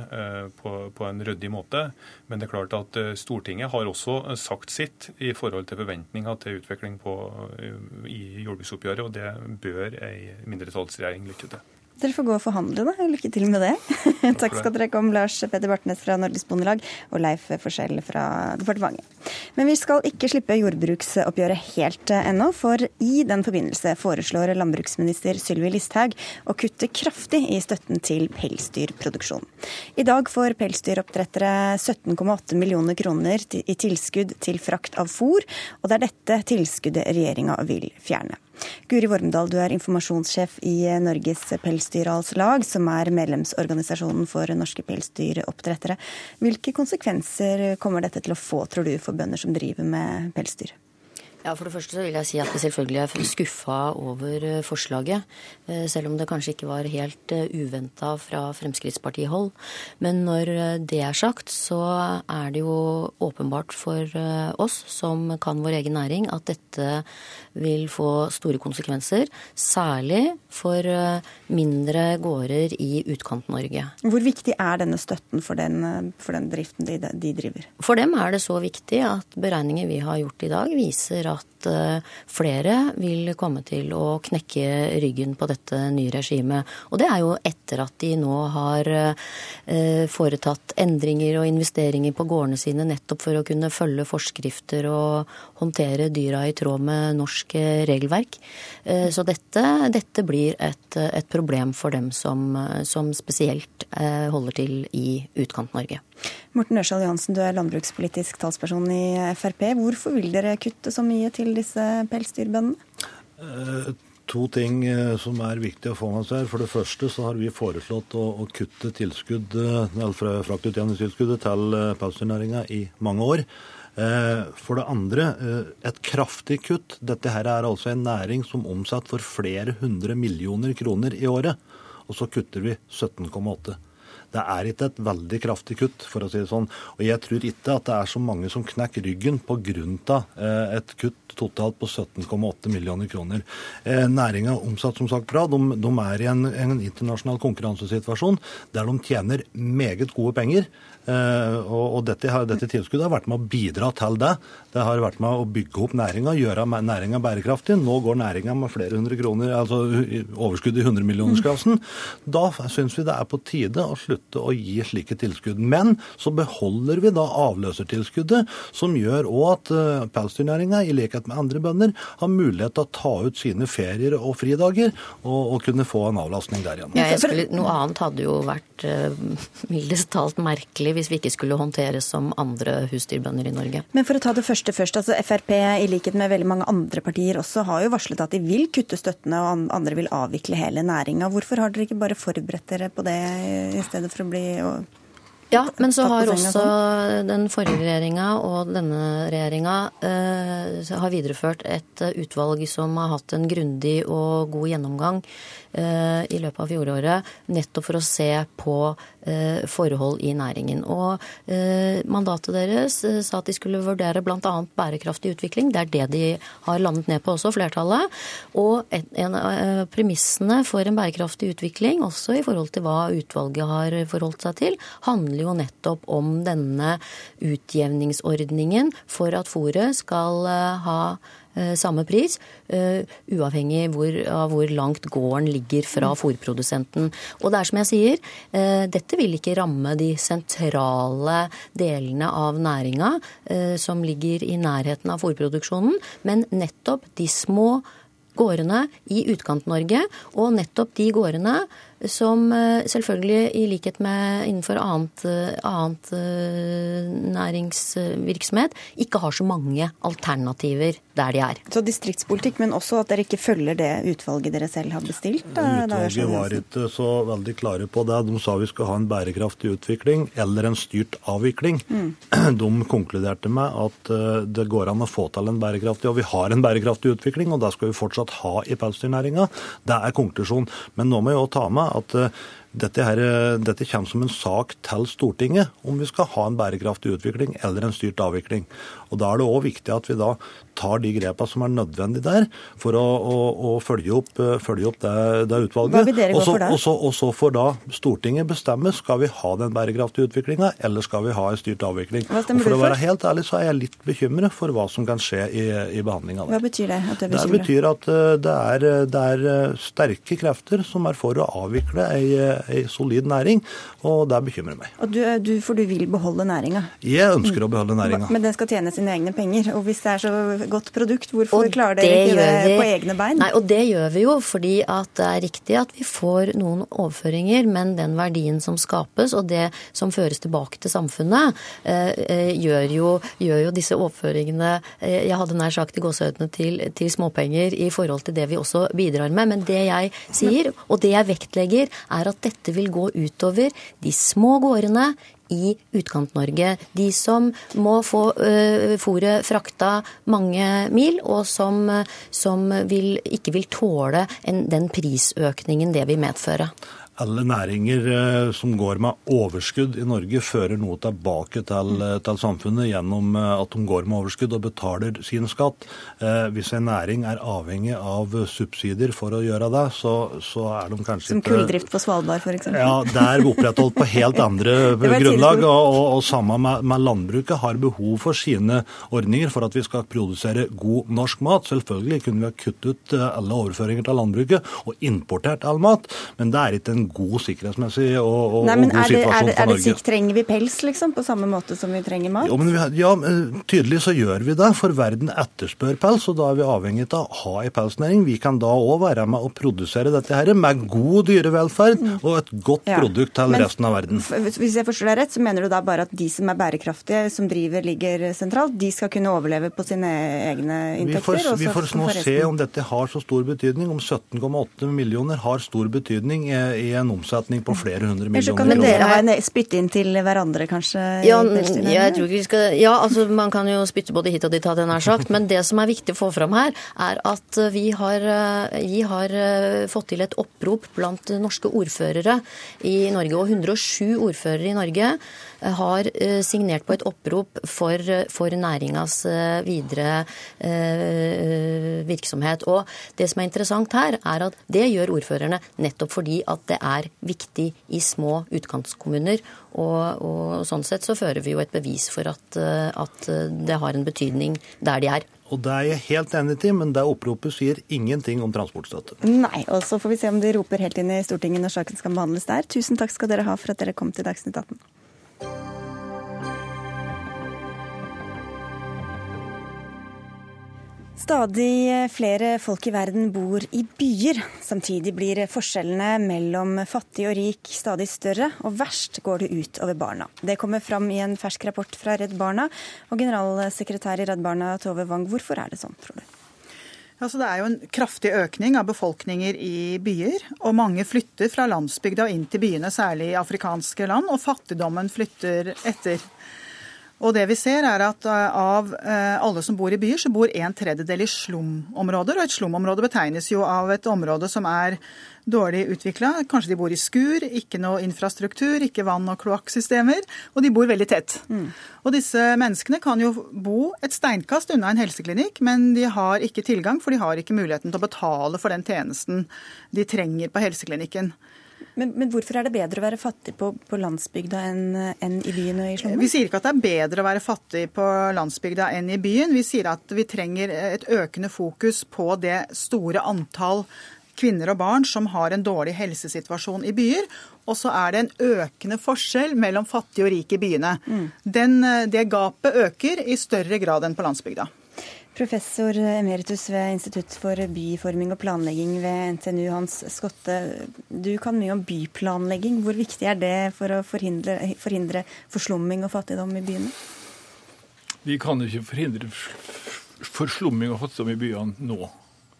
på, på, en ryddig måte. Men det er klart at Stortinget har også sagt sitt i forhold til forventninger til utvikling på, i jordbruksoppgjøret, og det bør ei mindretallsregjering lykke til. Dere får gå og forhandle, da. Lykke til med det. Takk skal dere komme, Lars Peder Bartnes fra Norges Bondelag og Leif Forskjell fra departementet. Men vi skal ikke slippe jordbruksoppgjøret helt ennå, for i den forbindelse foreslår landbruksminister Sylvi Listhaug å kutte kraftig i støtten til pelsdyrproduksjon. I dag får pelsdyroppdrettere 17,8 millioner kroner i tilskudd til frakt av fôr, og det er dette tilskuddet regjeringa vil fjerne. Guri Vormdal, du er informasjonssjef i Norges Pelsdyralslag, som er medlemsorganisasjonen for norske pelsdyroppdrettere. Hvilke konsekvenser kommer dette til å få, tror du, for bønder som driver med pelsdyr? Ja, For det første så vil jeg si at vi selvfølgelig er skuffa over eh, forslaget. Eh, selv om det kanskje ikke var helt eh, uventa fra Fremskrittspartihold. Men når det er sagt, så er det jo åpenbart for oss som kan vår egen næring, at dette vil få store konsekvenser. Særlig for mindre gårder i Utkant-Norge. Hvor viktig er denne støtten for den, for den driften de, de driver? For dem er det så viktig at beregninger vi har gjort i dag, viser at eh, flere vil komme til å knekke ryggen på dette nye regimet. Og det er jo etter at de nå har eh, foretatt endringer og investeringer på gårdene sine nettopp for å kunne følge forskrifter og håndtere dyra i tråd med norsk eh, regelverk. Så dette, dette blir et, et, problem for dem som, som spesielt holder til i Utkant-Norge. Morten Ørsal Johansen, du er landbrukspolitisk talsperson i Frp. Hvorfor vil dere kutte så mye til disse pelsdyrbøndene? Eh, to ting eh, som er viktig å få med seg. For det første så har vi foreslått å, å kutte tilskudd, eh, fraktutjevningstilskuddet til eh, pelsdyrnæringa i mange år. For det andre, et kraftig kutt. Dette her er altså en næring som omsetter for flere hundre millioner kroner i året. Og så kutter vi 17,8. Det er ikke et veldig kraftig kutt, for å si det sånn. Og jeg tror ikke at det er så mange som knekker ryggen pga. Eh, et kutt totalt på 17,8 millioner kroner. Eh, Næringa omsatt som sagt bra. De, de er i en, en, internasjonal konkurransesituasjon der de tjener meget gode penger. Eh, og, og dette, dette, tilskuddet har vært med å bidra til det. Det har vært med å bygge opp næringa, gjøre næringa bærekraftig. Nå går næringa med flere hundre kroner, altså overskudd i hundremillionersklassen. Da syns vi det er på tide å slutte å gi slike tilskudd. Men så beholder vi da avløsertilskuddet, som gjør òg at uh, pelsdyrnæringa, i likhet med andre bønder, har mulighet til å ta ut sine ferier og fridager og, og kunne få en avlastning der igjen. Ja, skulle, noe annet hadde jo vært uh, mildest talt merkelig hvis vi ikke skulle håndteres som andre husdyrbønder i Norge. Men for å ta det første først. altså Frp, i likhet med veldig mange andre partier også, har jo varslet at de vil kutte støttene, og andre vil avvikle hele næringa. Hvorfor har dere ikke bare forberedt dere på det i stedet for å bli ja, men så har også sånn? den forrige regjeringa og denne regjeringa eh, har videreført et utvalg som har hatt en grundig og god gjennomgang eh, i løpet av fjoråret, nettopp for å se på eh, forhold i næringen. Og eh, mandatet deres eh, sa at de skulle vurdere bl.a. bærekraftig utvikling. Det er det de har landet ned på også, flertallet. Og en, av eh, premissene for en bærekraftig utvikling, også i forhold til hva utvalget har forholdt seg til, handler jo nettopp om denne utjevningsordningen for at fôret skal eh, ha eh, samme pris, uh, uavhengig hvor, av hvor langt gården ligger fra fòrprodusenten. fôrprodusenten. Og det er som jeg sier, uh, dette vil ikke ramme de sentrale delene av næringa som ligger i nærheten av fôrproduksjonen, men nettopp de små gårdene i Utkant-Norge, og nettopp de gårdene som eh, selvfølgelig, i likhet med innenfor annet, eh, annet eh, næringsvirksomhet, ikke har så mange alternativer der de er. Så distriktspolitikk, men også at dere ikke følger det utvalget dere selv har bestilt? Da, utvalget var ikke så veldig klare på det. De sa vi skal ha en bærekraftig utvikling eller en styrt avvikling. Mm. De konkluderte med at det går an å få til en bærekraftig, og vi har en bærekraftig utvikling, og det skal vi fortsatt ha i pelsdyrnæringa. Det er konklusjonen. Men nå må jeg òg ta med at eh, dette, her, dette kommer som en sak til Stortinget om vi skal ha en bærekraftig utvikling eller en styrt avvikling. Og Da er det òg viktig at vi da tar de grepene som er nødvendige der for å, å, å følge opp, følge opp det, det, utvalget. Hva vil dere gå for da? Og så, og så får da Stortinget bestemme skal vi ha den bærekraftige utviklinga eller skal vi ha en styrt avvikling. Hva stemmer og for For å være helt ærlig så er jeg litt bekymret for hva som kan skje i, i behandlinga Hva betyr det? at du er Det betyr at eh, det er, det er eh, sterke krefter som er for å avvikle ei, ei solid næring, og det bekymrer meg. Og du, du, for du vil beholde næringa? Jeg ønsker å beholde næringa. Men den skal tjene sine egne penger. Og hvis det er så godt produkt, hvorfor Og klarer dere ikke det vi- på egne bein? Nei, og det gjør vi jo fordi at det er riktig at vi får noen overføringer, men den verdien som skapes og det som føres tilbake til samfunnet, eh, eh, gjør, jo, gjør jo disse overføringene eh, Jeg hadde nær sagt i gåseøynene til, til småpenger i forhold til det vi også bidrar med. Men det jeg sier, og det jeg vektlegger, er at dette vil gå utover de små gårdene i Utkant-Norge. De som må få uh, fôret frakta mange mil, og som, som vil, ikke vil tåle en, den prisøkningen det vil medføre. Alle næringer eh, som går med overskudd i Norge, fører noe tilbake til, eh, til samfunnet gjennom eh, at de går med overskudd og betaler sin skatt. Hvis en næring er avhengig av subsidier for å gjøre det, så, så er de kanskje Som kulldrift på Svalbard, f.eks.? Ja, det er opprettholdt på helt andre grunnlag. Og, og, og samme med, med landbruket har behov for sine ordninger for at vi skal produsere god norsk mat. Selvfølgelig kunne vi ha kuttet ut alle overføringer til landbruket og importert all mat, men det er ikke en god sikkerhetsmessig og, og, Nei, og god er det, er situasjon det, for er det Norge. Trenger vi pels, liksom? På samme måte som vi trenger mat? Jo, men vi, ja, eh, Tydelig så gjør vi det, for verden etterspør pels, og da er vi avhengig av å ha en pelsnæring. Vi kan da òg være med å produsere dette her med god dyrevelferd og et godt Ja. produkt til Men resten av verden. Hvis jeg forstår deg rett, så mener du da bare at de som er bærekraftige, som driver ligger sentralt, de skal kunne overleve på sine egne Vi inntekter? får, vi så får nå se om dette har så stor betydning, om 17,8 millioner har stor betydning i i en omsetning på flere hundre millioner kroner. Men dere har- en spytte inn til hverandre, kanskje? Ja, jeg tror ikke vi skal Ja, altså man kan jo spytte både hit og dit, hadde jeg nær sagt. Men det som er viktig å få fram her, er at vi har, eh, vi har eh, fått til et opprop blant norske ordførere i Norge. Og 107 ordførere i Norge eh, har eh, signert på et opprop for, for næringas eh, videre eh, virksomhet. Og det som er interessant her, er at det gjør ordførerne nettopp fordi at det er viktig i små utkantkommuner. Og, og sånn sett så fører vi jo et bevis for at, eh, at det har en betydning der de er. Og det er jeg helt enig i, men det oppropet sier ingenting om transportstøtte. Nei, og så får vi se om de roper helt inn i Stortinget når saken skal behandles der. Tusen takk skal dere ha for at dere kom til Dagsnytt 18. Stadig flere folk i verden bor i byer. Samtidig blir forskjellene mellom fattig og rik stadig større, og verst går det ut over barna. Det kommer fram i en fersk rapport fra Redd Barna. Og generalsekretær i Redd Barna, Tove Wang, hvorfor er det sånn, tror du? Altså, det er jo en kraftig økning av befolkninger i byer, og mange flytter fra landsbygda inn til byene, særlig i afrikanske land, og fattigdommen flytter etter. Og det vi ser er at eh, Av eh, alle som bor i byer, så bor en tredjedel i slumområder. Og et slumområde betegnes jo av et område som er dårlig utvikla. Kanskje de bor i skur, ikke noe infrastruktur, ikke vann- og kloakksystemer. Og de bor veldig tett. Og disse menneskene kan jo bo et steinkast unna en helseklinikk, men de har ikke tilgang, for de har ikke muligheten til å betale for den tjenesten de trenger på helseklinikken. Men, men hvorfor er det bedre å være fattig på, på landsbygda enn enn i byen og i slummen? Vi sier ikke at det er bedre å være fattig på landsbygda enn i byen. Vi sier at vi trenger et økende fokus på det store antall kvinner og barn som har en dårlig helsesituasjon i byer. Og så er det en økende forskjell mellom fattig og rik i byene. Den, det gapet øker i større grad enn på landsbygda. Professor emeritus ved Institutt for byforming og planlegging ved NTNU, Hans Skotte. Du kan mye om byplanlegging. Hvor viktig er det for å forhindre, forhindre forslumming og fattigdom i byene? Vi kan ikke forhindre forslumming og fattigdom i byene nå.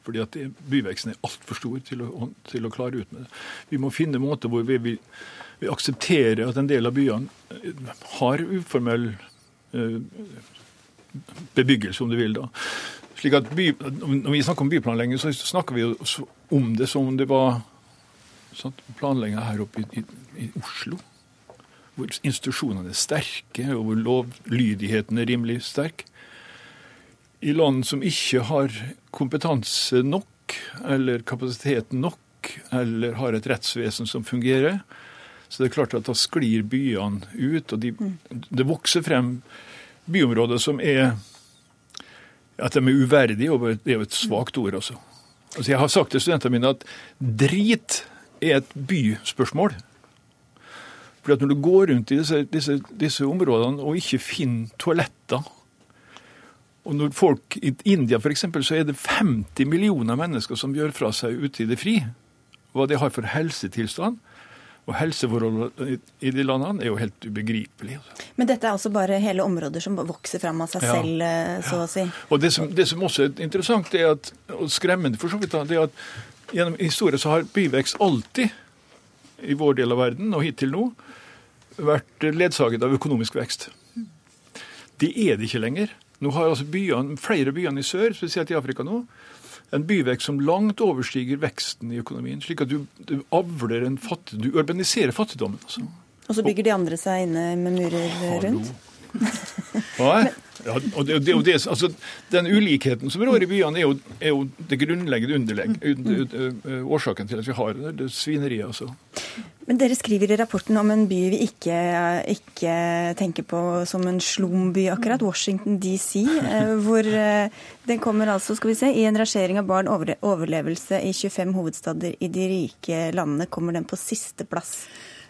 Fordi at byveksten er altfor stor til å, til å klare ut med det. Vi må finne måter hvor vi, vi, vi aksepterer at en del av byene har uformell eh, bebyggelse, om du vil. da. Slik at by, Når vi snakker om byplanlegging, så snakker vi jo om det som om det var sånn, planlegging her oppe i, i, i Oslo, hvor institusjonene er sterke, og hvor lovlydigheten er rimelig sterk. I land som ikke har kompetanse nok, eller kapasitet nok, eller har et rettsvesen som fungerer, så det er klart at da sklir byene ut, og de, det vokser frem byområder som er at de er uverdige, og det er jo et svakt ord også. Altså jeg har sagt til studentene mine at drit er et byspørsmål. Fordi at Når du går rundt i disse, disse, disse områdene og ikke finner toaletter og når folk I India for eksempel, så er det 50 millioner mennesker som gjør fra seg ute i det fri. Hva de har for helsetilstand. Og helseforholdene i de landene er jo helt ubegripelige. Men dette er altså bare hele områder som vokser fram av seg ja. selv, eh, så ja. å si? Og det som, det som, også er interessant, er at, og skremmende for så vidt, det er at gjennom historien så har byvekst alltid, i vår del av verden og hittil nå, vært ledsaget av økonomisk vekst. Det er det ikke lenger. Nå har altså byene, flere byene i sør, spesielt i Afrika nå, en byvekst som langt overstiger veksten i økonomien. Slik at du, du avler en fattig, du urbaniserer fattigdommen. Altså. Og så bygger de andre seg inne med murer rundt? Hva? Ja, og det, det, det, altså, Den ulikheten som rår i byene, er jo, er jo det grunnleggende underlegg, mm. årsaken til at vi har det svineriet. Altså. Men Dere skriver i rapporten om en by vi ikke, ikke tenker på som en slumby, akkurat, Washington DC. Eh, hvor eh, den kommer altså, skal vi se, i en rangering av barn overlevelse i 25 hovedstader i de rike landene, kommer den på siste plass.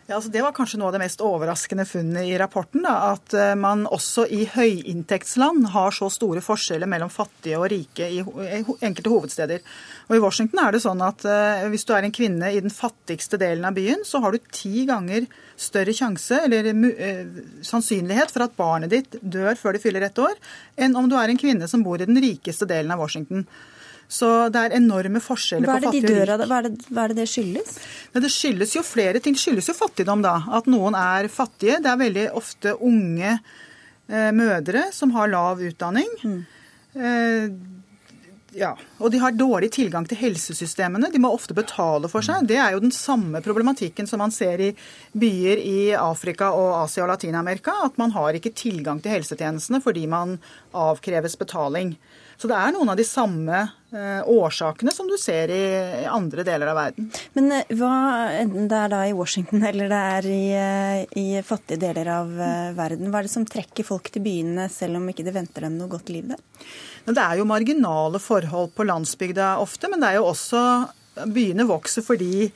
Ja, altså Det var kanskje noe av det mest overraskende funnet i rapporten. Da, at eh, man også i høyinntektsland har så store forskjeller mellom fattige og rike i enkelte hovedsteder. Og I Washington er det sånn at uh, hvis du er en kvinne i den fattigste delen av byen, så har du ti ganger større sjanse, eller uh, sannsynlighet for at barnet ditt dør før det fyller ett år, enn om du er en kvinne som bor i den rikeste delen av Washington. Så det er enorme forskjeller på fattig og rik. Hva er, det, hva er det det skyldes? Det skyldes jo flere ting. Det skyldes jo fattigdom, da. At noen er fattige. Det er veldig ofte unge eh, mødre som har lav utdanning. Mm. Eh, ja, og de har dårlig tilgang til helsesystemene. De må ofte betale for seg. Det er jo den samme problematikken som man ser i byer i Afrika og Asia og Latin-Amerika. At man har ikke tilgang til helsetjenestene fordi man avkreves betaling. Så det er noen av de samme eh, årsakene som du ser i andre deler av verden. Men eh, hva, enten det er da i Washington eller det er i, eh, i fattige deler av verden, hva er det som trekker folk til byene selv om ikke det venter dem noe godt liv der? Det er jo marginale forhold på landsbygda ofte, men det er jo også Byene vokser fordi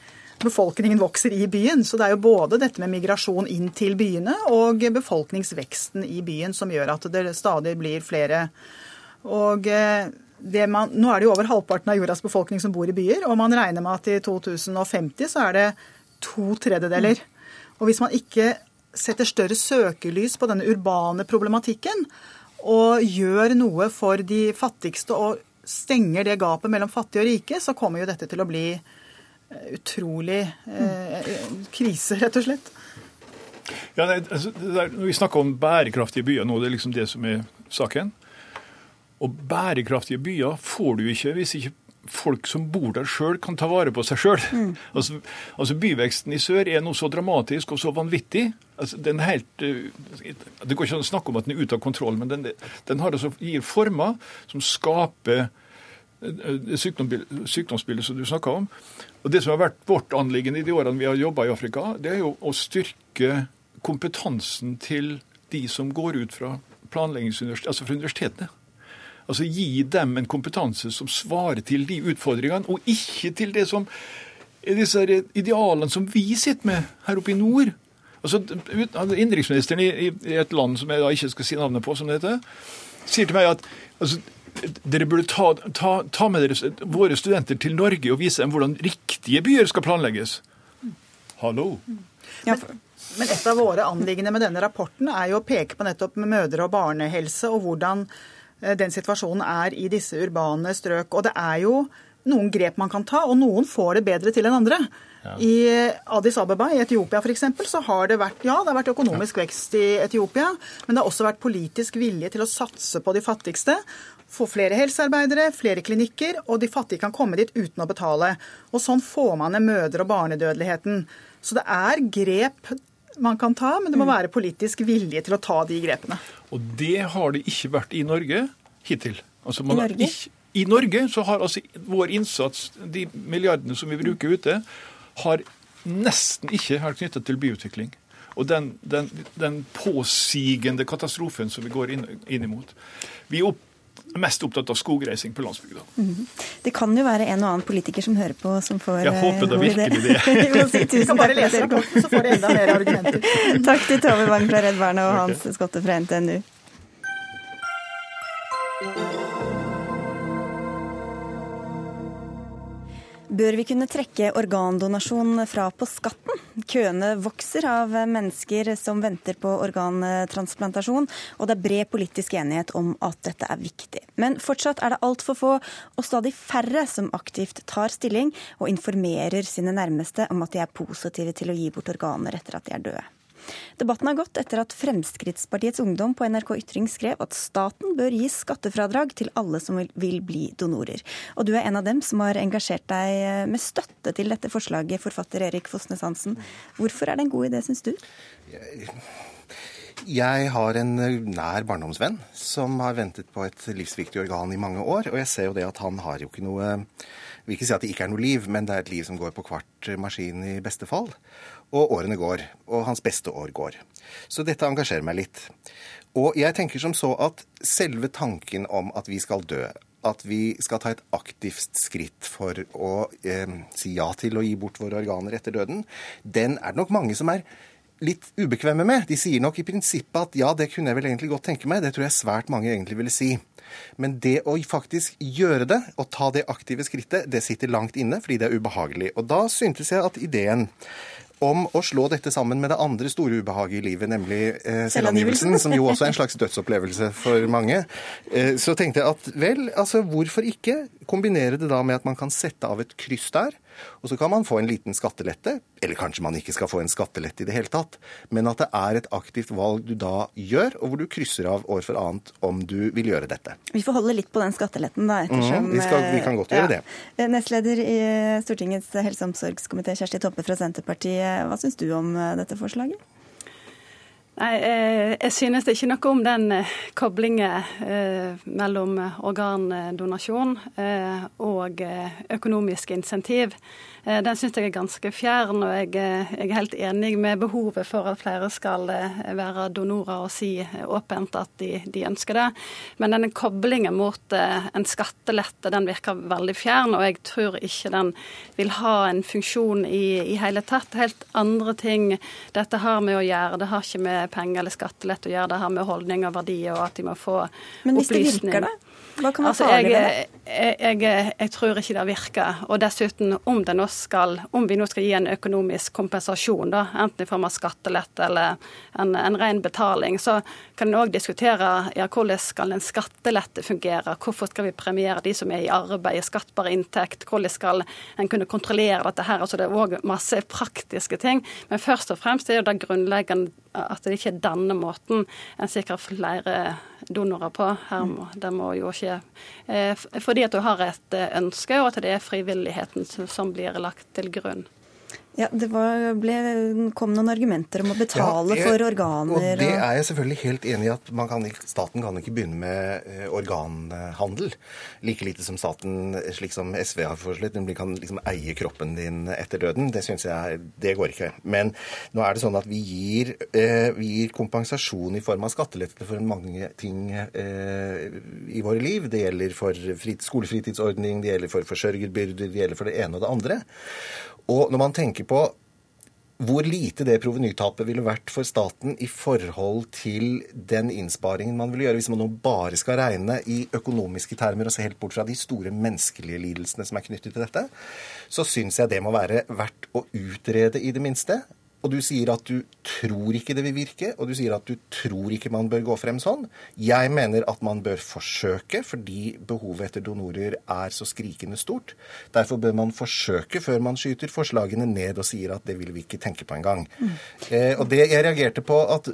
befolkningen vokser i byen. Så det er jo både dette med migrasjon inn til byene og befolkningsveksten i byen som gjør at det stadig blir flere og eh, man, nå er det jo over halvparten av jordas befolkning som bor i byer, og man regner med at i 2050 så er det to tredjedeler. Og hvis man ikke setter større søkelys på denne urbane problematikken, og gjør noe for de fattigste og stenger det gapet mellom fattige og rike, så kommer jo dette til å bli eh, utrolig eh, krise, rett og slett. Ja, det, altså, der, når Vi snakker om bærekraftige byer nå, det er liksom det som er saken. Og bærekraftige byer får du ikke hvis ikke folk som bor der sjøl, kan ta vare på seg sjøl. Mm. Altså, altså, byveksten i sør er noe så dramatisk og så vanvittig. Altså, den helt, eh, det går ikke an å snakke om at den er ute av kontroll, men den, den altså, gir former som skaper det sykdomsbildet, som du snakka om. Og Det som har vært vårt anliggende i de årene vi har jobba i Afrika, det er jo å styrke kompetansen til de som går ut fra planleggingsuniversitet, altså fra universitetene. Altså Gi dem en kompetanse som svarer til de utfordringene, og ikke til det som disse idealene som vi sitter med her oppe i nord. Altså, Innenriksministeren i, et land som jeg da ikke skal si navnet på, som det heter, sier til meg at altså, dere burde ta, ta, ta med dere våre studenter til Norge og vise dem hvordan riktige byer skal planlegges. Hallo. Ja, men et av våre anliggende med denne rapporten er jo å peke på nettopp med mødre- og barnehelse, og hvordan den situasjonen er i disse urbane strøk. Og det er jo noen grep man kan ta, og noen får det bedre til enn andre. Ja. I Addis Abeba i Etiopia for eksempel, så har det vært ja, det har vært økonomisk ja. vekst i Etiopia, men det har også vært politisk vilje til å satse på de fattigste. få flere helsearbeidere, flere klinikker, og de fattige kan komme dit uten å betale. Og Sånn får man ned mødre- og barnedødeligheten. Så det er grep man kan ta, men det må mm. være politisk vilje til å ta de grepene. Og det har det ikke vært i Norge hittil. Altså I Norge? Ikke, I Norge så har altså vår innsats, de milliardene som vi bruker ute, har nesten ikke vært knyttet til byutvikling. Og den, den, den påsigende katastrofen som vi går inn, inn imot. Vi opp, mest opptatt av skogreising på landsbygda. Mm -hmm. Det kan jo være en og annen politiker som hører på, som får Jeg håper da virkelig det. si tusen kan bare lese rapporten, så får du enda mer argumenter. takk til Tove Wang fra Redd Barna og Hans Skotte fra NTNU. Bør vi kunne trekke organdonasjon fra på skatten? Køene vokser av mennesker som venter på organtransplantasjon, og det er bred politisk enighet om at dette er viktig. Men fortsatt er det altfor få og stadig færre som aktivt tar stilling og informerer sine nærmeste om at de er positive til å gi bort organer etter at de er døde. Debatten har gått etter at Fremskrittspartiets Ungdom på NRK Ytring skrev at staten bør gi skattefradrag til alle som vil bli donorer. Og du er en av dem som har engasjert deg med støtte til dette forslaget, forfatter Erik Fosnes Hansen. Hvorfor er det en god idé, syns du? Jeg har en nær barndomsvenn som har ventet på et livsviktig organ i mange år. Og jeg ser jo det at han har jo ikke noe Jeg vil ikke si at det ikke er noe liv, men det er et liv som går på kvart maskin i beste fall. Og årene går. Og hans beste år går. Så dette engasjerer meg litt. Og jeg tenker som så at selve tanken om at vi skal dø, at vi skal ta et aktivt skritt for å eh, si ja til å gi bort våre organer etter døden, den er det nok mange som er litt ubekvemme med. De sier nok i prinsippet at ja, det kunne jeg vel egentlig godt tenke meg. Det tror jeg svært mange egentlig ville si. Men det å faktisk gjøre det, og ta det aktive skrittet, det sitter langt inne fordi det er ubehagelig. Og da syntes jeg at ideen om å slå dette sammen med det andre store ubehaget i livet, nemlig eh, selvangivelsen, som jo også er en slags dødsopplevelse for mange, eh, så tenkte jeg at vel, altså hvorfor ikke kombinere det da med at man kan sette av et kryss der, og så kan man få en liten skattelette, eller kanskje man ikke skal få en skattelette i det hele tatt, men at det er et aktivt valg du da gjør, og hvor du krysser av år for annet om du vil gjøre dette. Vi får holde litt på den skatteletten, da. ettersom... Mm, vi, skal, vi, kan godt gjøre ja. det. Eh, nestleder i Stortingets helse- og omsorgskomité, Kjersti Toppe fra Senterpartiet. Hva syns du om eh, dette forslaget? Nei, eh, Jeg synes det er ikke noe om den koblingen mellom organdonasjon og økonomiske insentiv. Eh, den syns jeg er ganske fjern, og jeg, eh, jeg, er helt enig med behovet for at flere skal eh, være donorer og si åpent at de, de ønsker det. Men denne koblingen mot en skattelette den virker veldig fjern, og jeg tror ikke den vil ha en funksjon i, i hele tatt. Helt andre ting dette har med å gjøre. Det har ikke med penger eller skattelette å gjøre, det har med holdning og verdier og at de må få opplysning. Men hvis det virker, da? Hva kan man altså, farlig ved det? Jeg, jeg, jeg, tror ikke det virker. Og dessuten, om, det skal, om, vi nå skal gi en økonomisk kompensasjon, da, enten i form av skattelette eller en, en ren betaling, så kan en òg diskutere ja, hvordan skal en skattelette fungere. Hvorfor skal vi premiere de som er i arbeid, i skattbar inntekt? Hvordan skal en kunne kontrollere dette her? Altså, det er òg masse praktiske ting. Men først og fremst er det grunnleggende at det ikke er denne måten en sikrer flere donorer på. Her må, det må jo skje eh, fordi at du har et eh, ønske, og at det er frivilligheten som blir lagt til grunn. Ja, Det var, ble, kom noen argumenter om å betale ja, det, for organer. Og Det er jeg selvfølgelig helt enig i. at kan Staten kan ikke begynne med eh, organhandel. Like lite som staten, slik som SV har foreslått, kan liksom eie kroppen din etter døden. Det synes jeg, det går ikke. Men nå er det sånn at vi gir, eh, vi gir kompensasjon i form av skattelette for mange ting eh, i våre liv. Det gjelder for skolefritidsordning, det gjelder for forsørgerbyrder, det gjelder for det ene og det andre. Og når man tenker på hvor lite det provenytapet ville vært for staten i forhold til den innsparingen man ville gjøre hvis man nå bare skal regne i økonomiske termer og se helt bort fra de store menneskelige lidelsene som er knyttet til dette, så syns jeg det må være verdt å utrede i det minste og du sier at du tror ikke det vil virke, og du sier at du tror ikke man bør gå frem sånn. Jeg mener at man bør forsøke, fordi behovet etter donorer er så skrikende stort. Derfor bør man forsøke før man skyter forslagene ned og sier at det vil vi ikke tenke på engang. Mm. Eh, og det jeg reagerte på at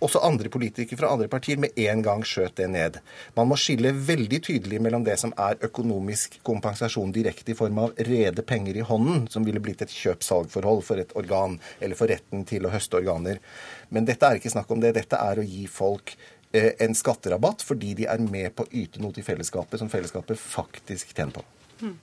også andre politikere fra andre partier med en gang skjøt det ned. Man må skille veldig tydelig mellom det som er økonomisk kompensasjon direkte i form av rede penger i hånden, som ville blitt et kjøp-salg-forhold for et organ, eller for retten til å høste organer. Men dette er ikke snakk om det. Dette er å gi folk eh, en skatterabatt fordi de er med på å yte noe til fellesskapet som fellesskapet faktisk tjener på. Mm.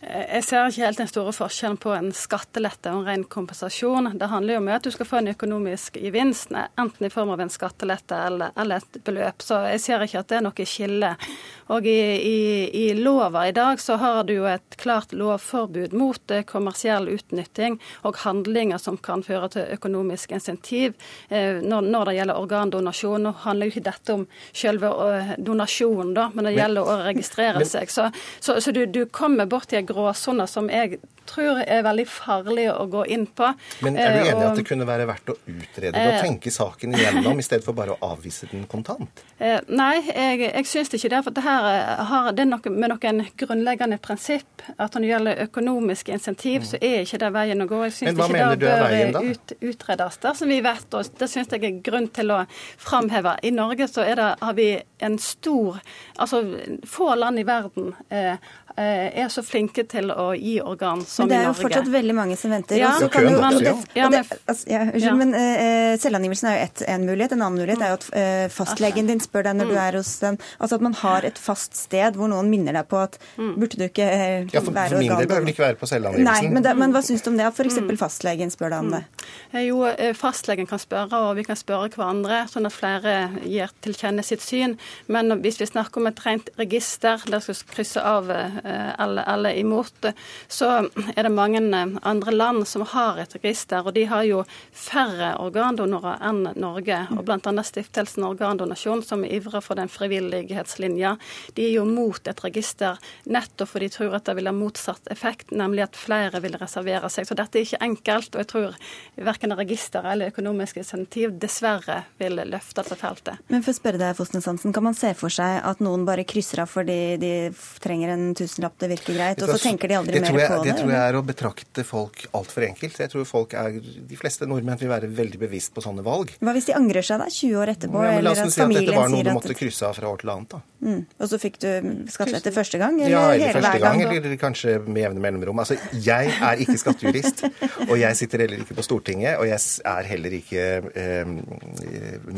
Jeg ser ikke helt den store forskjellen på en skattelette og en ren kompensasjon. Det handler jo om at du skal få en økonomisk gevinst, enten i form av en skattelette eller, eller et beløp. Så jeg ser ikke at det er noe skille. Og i, i, i lova i dag så har du jo et klart lovforbud mot eh, kommersiell utnytting og handlinger som kan føre til økonomisk insentiv eh, når, når, det gjelder organdonasjon. Nå handler jo ikke dette om selve eh, donasjonen, da, men det gjelder å registrere seg. Så, så, så du, du kommer bort til gråsoner som jeg tror er veldig farlig å gå inn på. Men er du enig i at det kunne være verdt å utrede det og tenke saken igjennom, i stedet for bare å avvise den kontant? Nei, jeg, jeg syns ikke det. For det her har det noe med noen grunnleggende prinsipp at når det gjelder økonomiske insentiv, så er ikke det veien å gå. Jeg syns ikke det bør ut, utredes der, som vi vet. Og det syns jeg er grunn til å framheve. I Norge så det, har vi en stor Altså få land i verden eh, er så flinke til å gi organ som i Norge. Men det er jo fortsatt veldig mange som venter. Ja, ja, køen, jo, det, ja, men, altså, ja, ja. men uh, selvangivelsen er jo et, en mulighet. En annen mulighet er jo at uh, fastlegen din spør deg når mm. du er hos den. Altså at man har et fast sted hvor noen minner deg på at mm. burde du ikke uh, ja, for, være For min del behøver du ikke være på selvangivelsen. Nei, men, det, men hva syns du om det? At f.eks. Mm. fastlegen spør deg om det? Jo, fastlegen kan spørre, og vi kan spørre hverandre, sånn at flere gir til kjenne sitt syn. Men hvis vi snakker om et rent register der skal krysse av eller, eller imot, så er det mange eh, andre land som har et register, og de har jo færre organdonorer enn Norge. og Bl.a. Stiftelsen Organdonasjon, som ivrer for den frivillighetslinja, de er jo mot et register nettopp fordi de tror at det vil ha motsatt effekt, nemlig at flere vil reservere seg. Så dette er ikke enkelt, og jeg tror verken register eller økonomiske insentiv dessverre vil løfte dette feltet. Men for å spørre deg, Fosnes Hansen, kan man se for seg at noen bare krysser av fordi de trenger en tusenlapp, det virker greit, og så tenker de aldri mer på det? Det tror jeg er å betrakte folk altfor enkelt. Jeg tror folk er, De fleste nordmenn vil være veldig bevisst på sånne valg. Hva hvis de angrer seg da, 20 år etterpå? Ja, men La oss si at dette var noe du måtte krysse av fra år til annet. da. Mm. Og så fikk du skattelette første gang? Eller ja, eller hele første gang, gang eller kanskje med jevne mellomrom. Altså, Jeg er ikke skattejurist, og jeg sitter heller ikke på Stortinget, og jeg er heller ikke eh,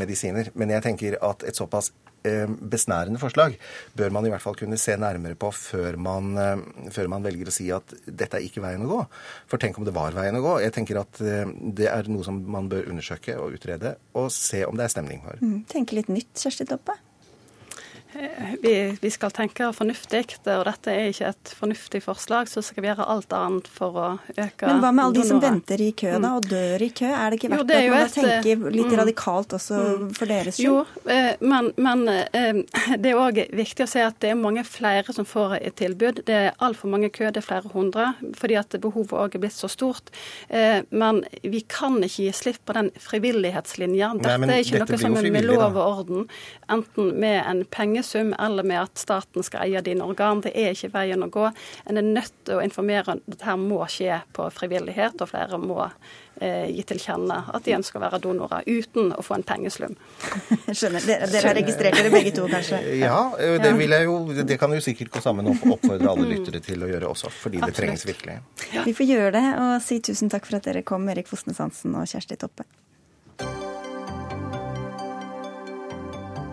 medisiner. Men jeg tenker at et såpass Eh, besnærende forslag bør man i hvert fall kunne se nærmere på før man, eh, før man, velger å si at dette er ikke veien å gå. For tenk om det var veien å gå. Jeg tenker at eh, det er noe som man bør undersøke og utrede, og se om det er stemning for. Mm, tenke litt nytt, Kjersti Toppe? Vi, vi, skal tenke fornuftig, og dette er ikke et fornuftig forslag, så skal vi gjøre alt annet for å øke Men hva med alle de som venter i kø da, og dør i kø? Er det ikke verdt jo, det at man et, tenker litt mm, radikalt også mm, for deres skyld? Jo, eh, men, men eh, det er òg viktig å se at det er mange flere som får et tilbud. Det er altfor mange kø, det er flere hundre, fordi at behovet òg er blitt så stort. Eh, men vi kan ikke gi slipp på den frivillighetslinja. Dette Nei, er ikke noe som er med lov og orden, enten med en penge pengesum eller med at staten skal eie dine organ. Det er ikke veien å gå. En er nødt til å informere om at dette må skje på frivillighet, og flere må eh, gi til kjenne at de ønsker å være donorer, uten å få en pengeslum. Skjønner. Dere, dere har registrert dere begge to, kanskje? Ja, det, vil jeg jo, det kan jo sikkert gå sammen og oppfordre alle lyttere til å gjøre også, fordi det trengs virkelig. Vi får gjøre det, og si tusen takk for at dere kom, Erik Fosnes Hansen og Kjersti Toppe.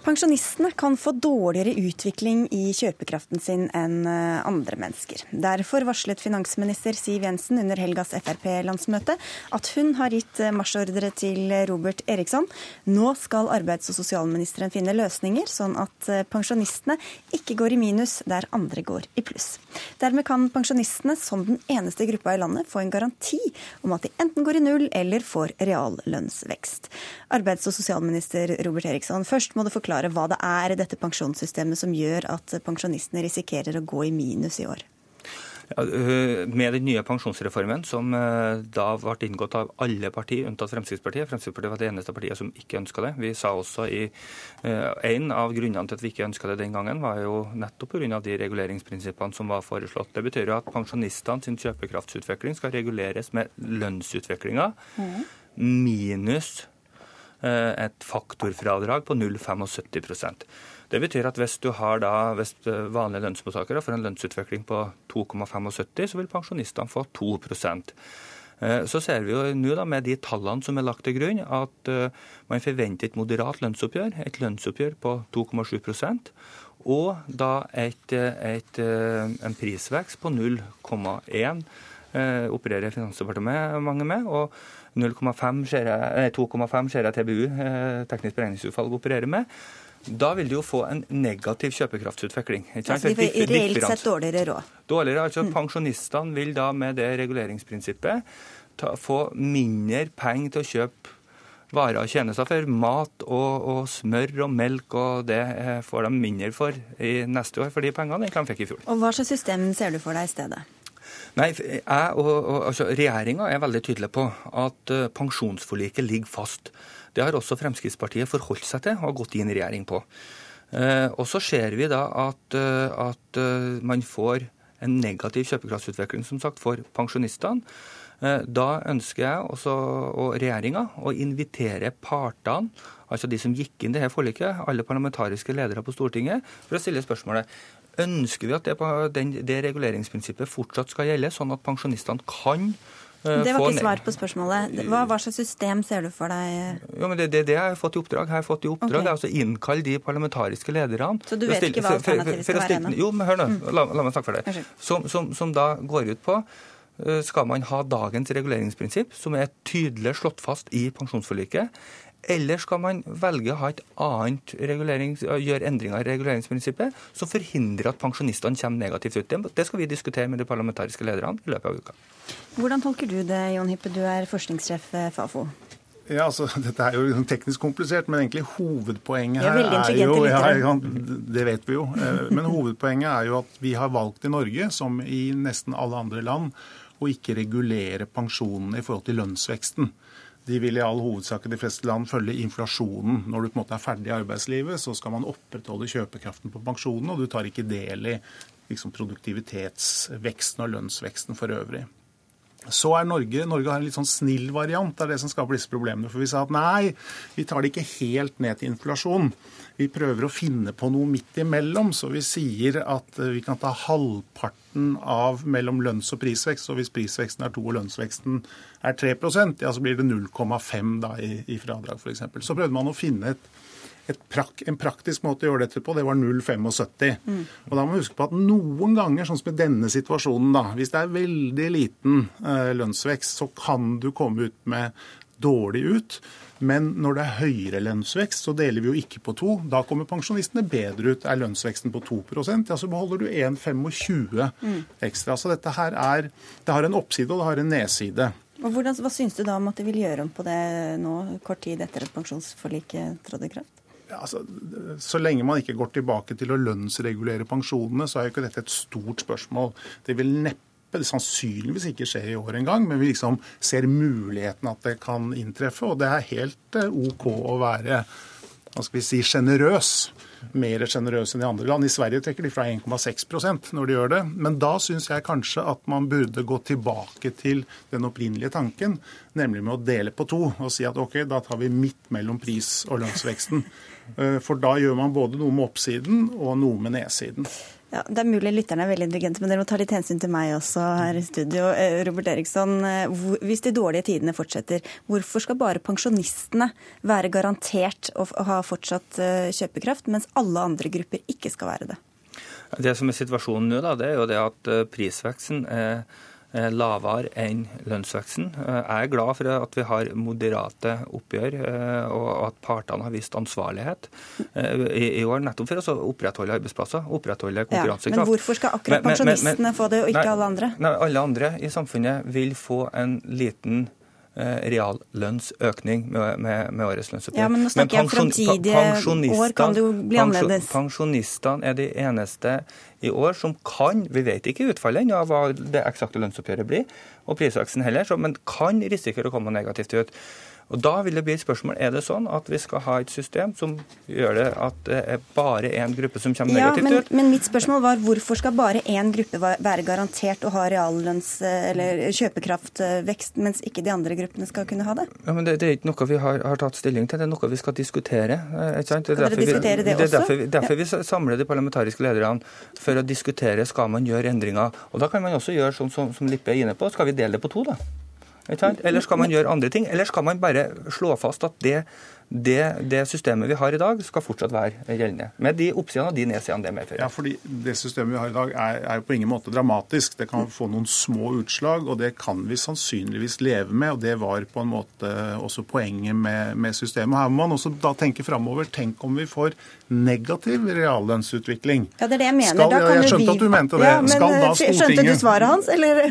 Pensjonistene kan få dårligere utvikling i kjøpekraften sin enn eh, andre mennesker. Derfor varslet finansminister Siv Jensen under helgas Frp-landsmøte at hun har gitt eh, marsjordre til Robert Eriksson. Nå skal arbeids- og sosialministeren finne løsninger, sånn at eh, pensjonistene ikke går i minus der andre går i pluss. Dermed kan pensjonistene, som den eneste gruppa i landet, få en garanti om at de enten går i null eller får reallønnsvekst. Arbeids- og sosialminister Robert Eriksson, først må du forklare forklare hva det er i dette pensjonssystemet som gjør at pensjonistene risikerer å gå i minus i år? Ja, øh, med den nye pensjonsreformen, som øh, da ble inngått av alle partier unntatt Fremskrittspartiet Fremskrittspartiet var det eneste partiet som ikke ønska det. Vi sa også i øh, En av grunnene til at vi ikke ønska det den gangen, var jo nettopp pga. de reguleringsprinsippene som var foreslått. Det betyr jo at pensjonistene sin kjøpekraftsutvikling skal reguleres med lønnsutviklinga minus et faktorfradrag på 0,75% det betyr at hvis du har da, hvis vanlige lønnsmottakere får en lønnsutvikling på 2,75, så vil pensjonistene få 2 eh, så ser vi jo nå da med de tallene som er lagt til grunn, at eh, man forventer et moderat lønnsoppgjør, et lønnsoppgjør på 2,7 og da et, et, eh, en prisvekst på 0,1 opererer Finansdepartementet med. og 2,5 ser jeg TBU, Teknisk beregningsutvalg, opererer med. Da vil du jo få en negativ kjøpekraftsutvikling. Altså de får reelt sett dårligere råd? Dårligere, altså mm. Pensjonistene vil da med det reguleringsprinsippet ta, få mindre penger til å kjøpe varer og tjenester for. Mat og, og, smør og melk, og det eh, får de mindre for i neste år for de pengene enn de fikk i fjor. Og Hva slags system ser du for deg i stedet? Nei, jeg og, og altså, Regjeringa er veldig tydelig på at uh, pensjonsforliket ligger fast. Det har også Fremskrittspartiet forholdt seg til og gått inn i regjering på. Eh, og så ser vi da at, eh, at eh, man får en negativ kjøpekraftsutvikling som sagt, for pensjonistene. Da ønsker jeg også, og regjeringa å invitere partene, altså de som gikk inn det her forliket, alle parlamentariske ledere på Stortinget, for å stille spørsmålet ønsker vi at det, det reguleringsprinsippet fortsatt skal gjelde, sånn at pensjonistene kan Eh, det var ikke svar på spørsmålet. Hva, hva, slags system ser du for deg? Jo, men Det er det, det jeg har fått i oppdrag. Jeg har fått i oppdrag okay. altså Innkall de parlamentariske lederne. Så du vet stille, ikke hva alternativet skal være ennå? Jo, men hør nå. Mm. La, la, meg snakke for deg. Som, som, som da går ut på eh, skal man ha dagens reguleringsprinsipp, som er tydelig slått fast i pensjonsforliket, eller skal man velge å ha et annet gjøre endringer i reguleringsprinsippet som forhindrer at pensjonistene kommer negativt ut? Det skal vi diskutere med de parlamentariske lederne i løpet av uka. Hvordan tolker du det, Jon Hippe, du er forskningssjef Fafo? Ja, altså, Dette er jo liksom teknisk komplisert, men egentlig hovedpoenget her er jo ja, Det vet vi jo. Eh, men hovedpoenget er jo at vi har valgt i Norge, som i nesten alle andre land, å ikke regulere pensjonene i forhold til lønnsveksten de vil i all hovedsak i de fleste land følge inflasjonen. Når du på en måte er ferdig i arbeidslivet, så skal man opprettholde kjøpekraften på pensjonen, og du tar ikke del i liksom, produktivitetsveksten og lønnsveksten for øvrig. Så er Norge, Norge har en litt sånn snill variant av det som skaper disse problemene. For vi sa at nei, vi tar det ikke helt ned til inflasjon. Vi prøver å finne på noe midt imellom. Så vi sier at vi kan ta halvparten av mellom lønns- og prisvekst. Og hvis prisveksten er 2 og lønnsveksten er 3 ja, så blir det 0,5 i, i fradrag f.eks. Så prøvde man å finne et prak, en praktisk måte å gjøre dette på, det var 0,75. Mm. Og da må man huske på at noen ganger, sånn som i denne situasjonen, da, hvis det er veldig liten eh, lønnsvekst, så kan du komme ut med dårlig ut. Men når det er høyere lønnsvekst, så deler vi jo ikke på to. Da kommer pensjonistene bedre ut. Er lønnsveksten på 2% ja, så beholder du 1,25 mm. ekstra. Så dette her er Det har en oppside, og det har en nedside. Og hvordan, Hva syns du da om at de vil gjøre om på det nå, kort tid etter at pensjonsforliket trådte i kraft? altså, så lenge man ikke går tilbake til å lønnsregulere pensjonene, så er jo ikke dette et stort spørsmål. Det vil neppe det sannsynligvis ikke skjer i år engang, men vi liksom ser muligheten at det kan inntreffe. Og det er helt eh, OK å være hva skal vi si, sjenerøs. Mer sjenerøs enn i andre land. I Sverige trekker de fra 1,6% når de gjør det. Men da syns jeg kanskje at man burde gå tilbake til den opprinnelige tanken, nemlig med å dele på to og si at OK, da tar vi midt mellom pris- og lønnsveksten. Eh, for da gjør man både noe med oppsiden og noe med nedsiden. Ja, Det er mulig lytterne er veldig intelligente, men dere må ta litt hensyn til meg også her i studio. Eh, Robert Eriksson, eh, hvis de dårlige tidene fortsetter, hvorfor skal bare pensjonistene være garantert å ha fortsatt kjøpekraft, mens alle andre grupper ikke skal være det? Det som er situasjonen nå, da, det er jo det at prisveksten er Eh, lavere enn lønnsveksten. Eh, jeg er glad for at vi har moderate oppgjør, eh, og at partene har vist ansvarlighet i år, nettopp for å opprettholde arbeidsplasser, opprettholde konkurransekraft. Ja, men hvorfor skal akkurat pensjonistene få det, og ikke nei, alle andre? Nei, Alle andre i samfunnet vil få en liten reallønnsøkning med, med, med, årets lønnsoppgjør. Ja, men nå snakker jeg framtidige år, kan det jo bli annerledes. Pensjonistene er de eneste i år som kan, vi vet ikke utfallet ennå av hva det eksakte lønnsoppgjøret blir, og prisveksten heller, men kan risikere å komme negativt ut. Og Da vil det bli et spørsmål er det sånn at vi skal ha et system som gjør det at det er bare én gruppe som kommer negativt ja, men, ut. Men mitt spørsmål var hvorfor skal bare én gruppe være garantert å ha reallønns- eller kjøpekraftvekst, mens ikke de andre gruppene skal kunne ha det? Ja, men Det, det er ikke noe vi har, har, tatt stilling til, det er noe vi skal diskutere. Eh, ikke sant? Skal dere diskutere det, vi, det er derfor, derfor ja. vi samler de parlamentariske lederne for å diskutere skal man gjøre endringer. Og Da kan man også gjøre sånn som, som Lippe er inne på, skal vi dele det på to, da? Eller skal man gjøre andre ting? Eller skal man bare slå fast at det det, det, systemet vi har i dag, skal fortsatt være gjeldende. Med de oppsidene og de nedsidene det medfører. Ja, fordi Det systemet vi har i dag er, er på ingen måte dramatisk. Det kan få noen små utslag, og det kan vi sannsynligvis leve med. og Det var på en måte også poenget med, med systemet. Her må man også da tenke framover. Tenk om vi får negativ reallønnsutvikling. Ja, det er det jeg mener. Skal, ja, jeg skjønte vi... at du mente det. Ja, men, Skal da Stortinget... Skjønte du svaret hans, eller?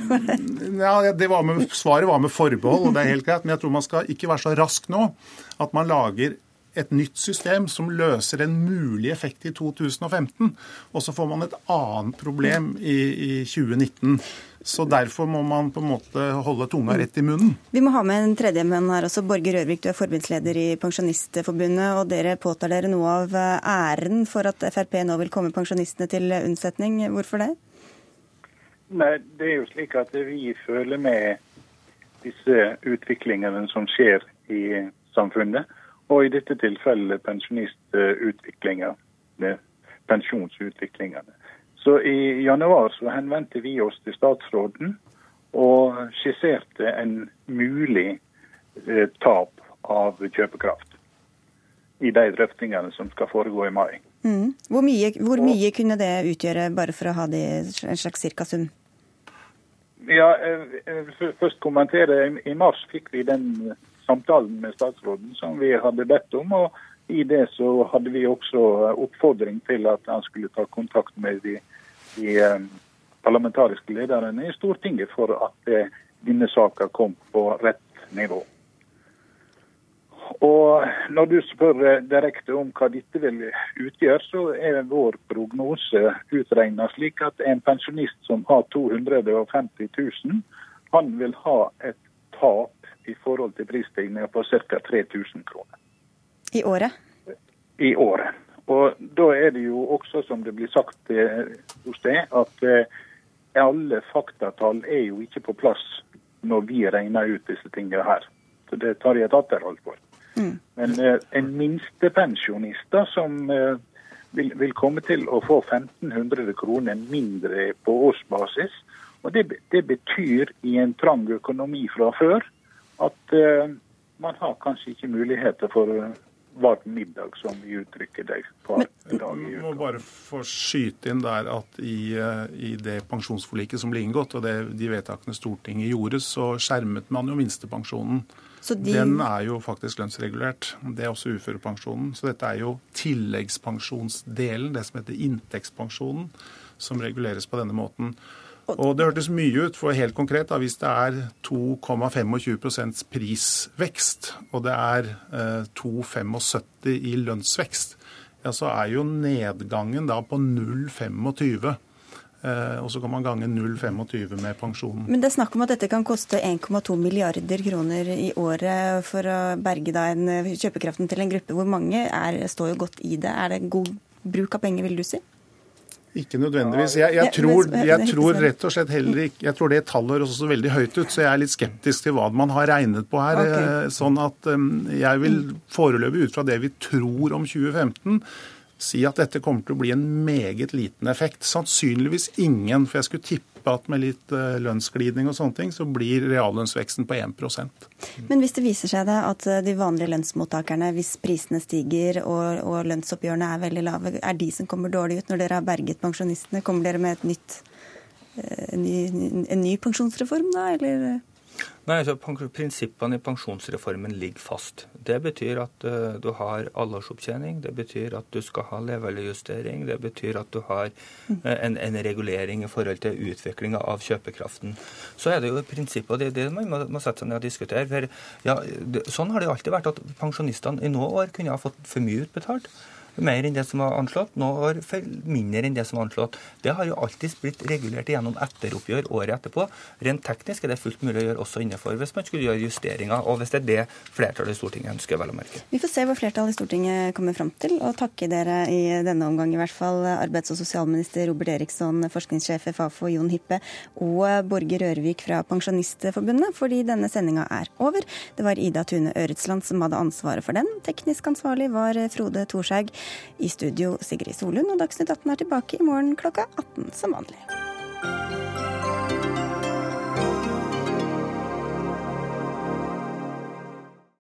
ja, det var med, Svaret var med forbehold, og det er helt greit. Men jeg tror man skal ikke være så rask nå at man lager et nytt system som løser en mulig effekt i 2015. Og så får man et annet problem i, i 2019. Så Derfor må man på en måte holde tunga rett i munnen. Vi må ha med en tredjemann her også. Borger Rørvik, du er forbundsleder i Pensjonistforbundet. og Dere påtar dere noe av æren for at Frp nå vil komme pensjonistene til unnsetning. Hvorfor det? Nei, Det er jo slik at vi føler med disse utviklingene som skjer i samfunnet. Og i dette tilfellet pensjonistutviklinga, pensjonsutviklingene. Så i januar så henvendte vi oss til statsråden og skisserte en mulig eh, tap av kjøpekraft i de drøftingene som skal foregå i mai. Mm. Hvor, mye, hvor mye, kunne det utgjøre, bare for å ha det en slags cirkasum? Ja, eh, først kommentere. I mars fikk vi den samtalen med statsråden som vi hadde bedt om. og I det så hadde vi også oppfordring til at han skulle ta kontakt med de, de eh, parlamentariske lederne i Stortinget for at eh, denne saka kom på rett nivå. Og Når du spør eh, direkte om hva dette vil utgjøre, så er vår prognose utregna slik at en pensjonist som har 250 000, han vil ha et tap i forhold til prisstigninga på ca. 3000 kroner. I året? I året. Og Da er det jo også, som det blir sagt eh, hos deg, at eh, alle faktatall er jo ikke på plass når vi regner ut disse tingene her. Så Det tar jeg et atterhold for. Mm. Men eh, en minstepensjonist som vil, vil, komme til å få 1500 kroner mindre på årsbasis, og det, det betyr i en trang økonomi fra før at uh, man har kanskje ikke muligheter for uh, varm middag, som vi uttrykker det på en dag i uka. må bare få skyte inn der at i, uh, i det pensjonsforliket som ble inngått, og det, de vedtakene Stortinget gjorde, så skjermet man jo minstepensjonen. De... Den er jo faktisk lønnsregulert. Det er også uførepensjonen. Så dette er jo tilleggspensjonsdelen, det som heter inntektspensjonen, som reguleres på denne måten. Og Det hørtes mye ut, for helt konkret, da, hvis det er 2,25% prisvekst, og det er eh, 2,75 i lønnsvekst, ja, så er jo nedgangen da på 0,25. Eh, og så kan man gange 0,25 med pensjonen. Men det er snakk om at dette kan koste 1,2 milliarder kroner i året for å berge da en kjøpekraften til en gruppe hvor mange er, står jo godt i det. Er det god bruk av penger, vil du si? Ikke nødvendigvis. Jeg, jeg, tror, jeg, tror, rett og slett heller ikke Jeg tror det tallet høres også veldig høyt ut, så jeg er litt skeptisk til hva man har regnet på her. Okay. Eh, sånn at um, jeg vil foreløpig ut fra det vi tror om 2015 si at dette kommer til å bli en meget liten effekt. Sannsynligvis ingen, for jeg skulle tippe at med litt eh, lønnsglidning og sånne ting, så blir reallønnsveksten på 1% Men hvis det viser seg da at eh, de vanlige lønnsmottakerne, hvis prisene stiger og, og lønnsoppgjørene er veldig lave, er de som kommer dårlig ut når dere har berget pensjonistene? Kommer dere med et nytt, en, eh, ny, en ny pensjonsreform da, eller? Nei, altså Prinsippene i pensjonsreformen ligger fast. Det betyr at uh, du har allårsopptjening, det betyr at du skal ha levealderjustering, det betyr at du har uh, en, en, regulering i forhold til utviklinga av kjøpekraften. Så er det jo prinsippet, og det er det man må, må sette seg ned og diskutere. For, ja, det, sånn har det jo alltid vært at pensjonistene i noen år kunne ha fått for mye utbetalt mer enn det som var anslått, Noen har mindre enn det som var anslått. Det har jo alltid blitt regulert gjennom etteroppgjør året etterpå. Rent teknisk er det fullt mulig å gjøre også innenfor hvis man skulle gjøre justeringer, og hvis det er det flertallet i Stortinget ønsker, vel å merke. Vi får se hvor flertallet i Stortinget kommer fram til, og takke dere i denne omgang i hvert fall, arbeids- og sosialminister Robert Eriksson, forskningssjef i Fafo Jon Hippe og Borge Rørvik fra Pensjonistforbundet, fordi denne sendinga er over. Det var Ida Tune Øretsland som hadde ansvaret for den. Teknisk ansvarlig var Frode Thorshaug. I studio Sigrid Solund, og Dagsnytt 18 er tilbake i morgen klokka 18 som vanlig.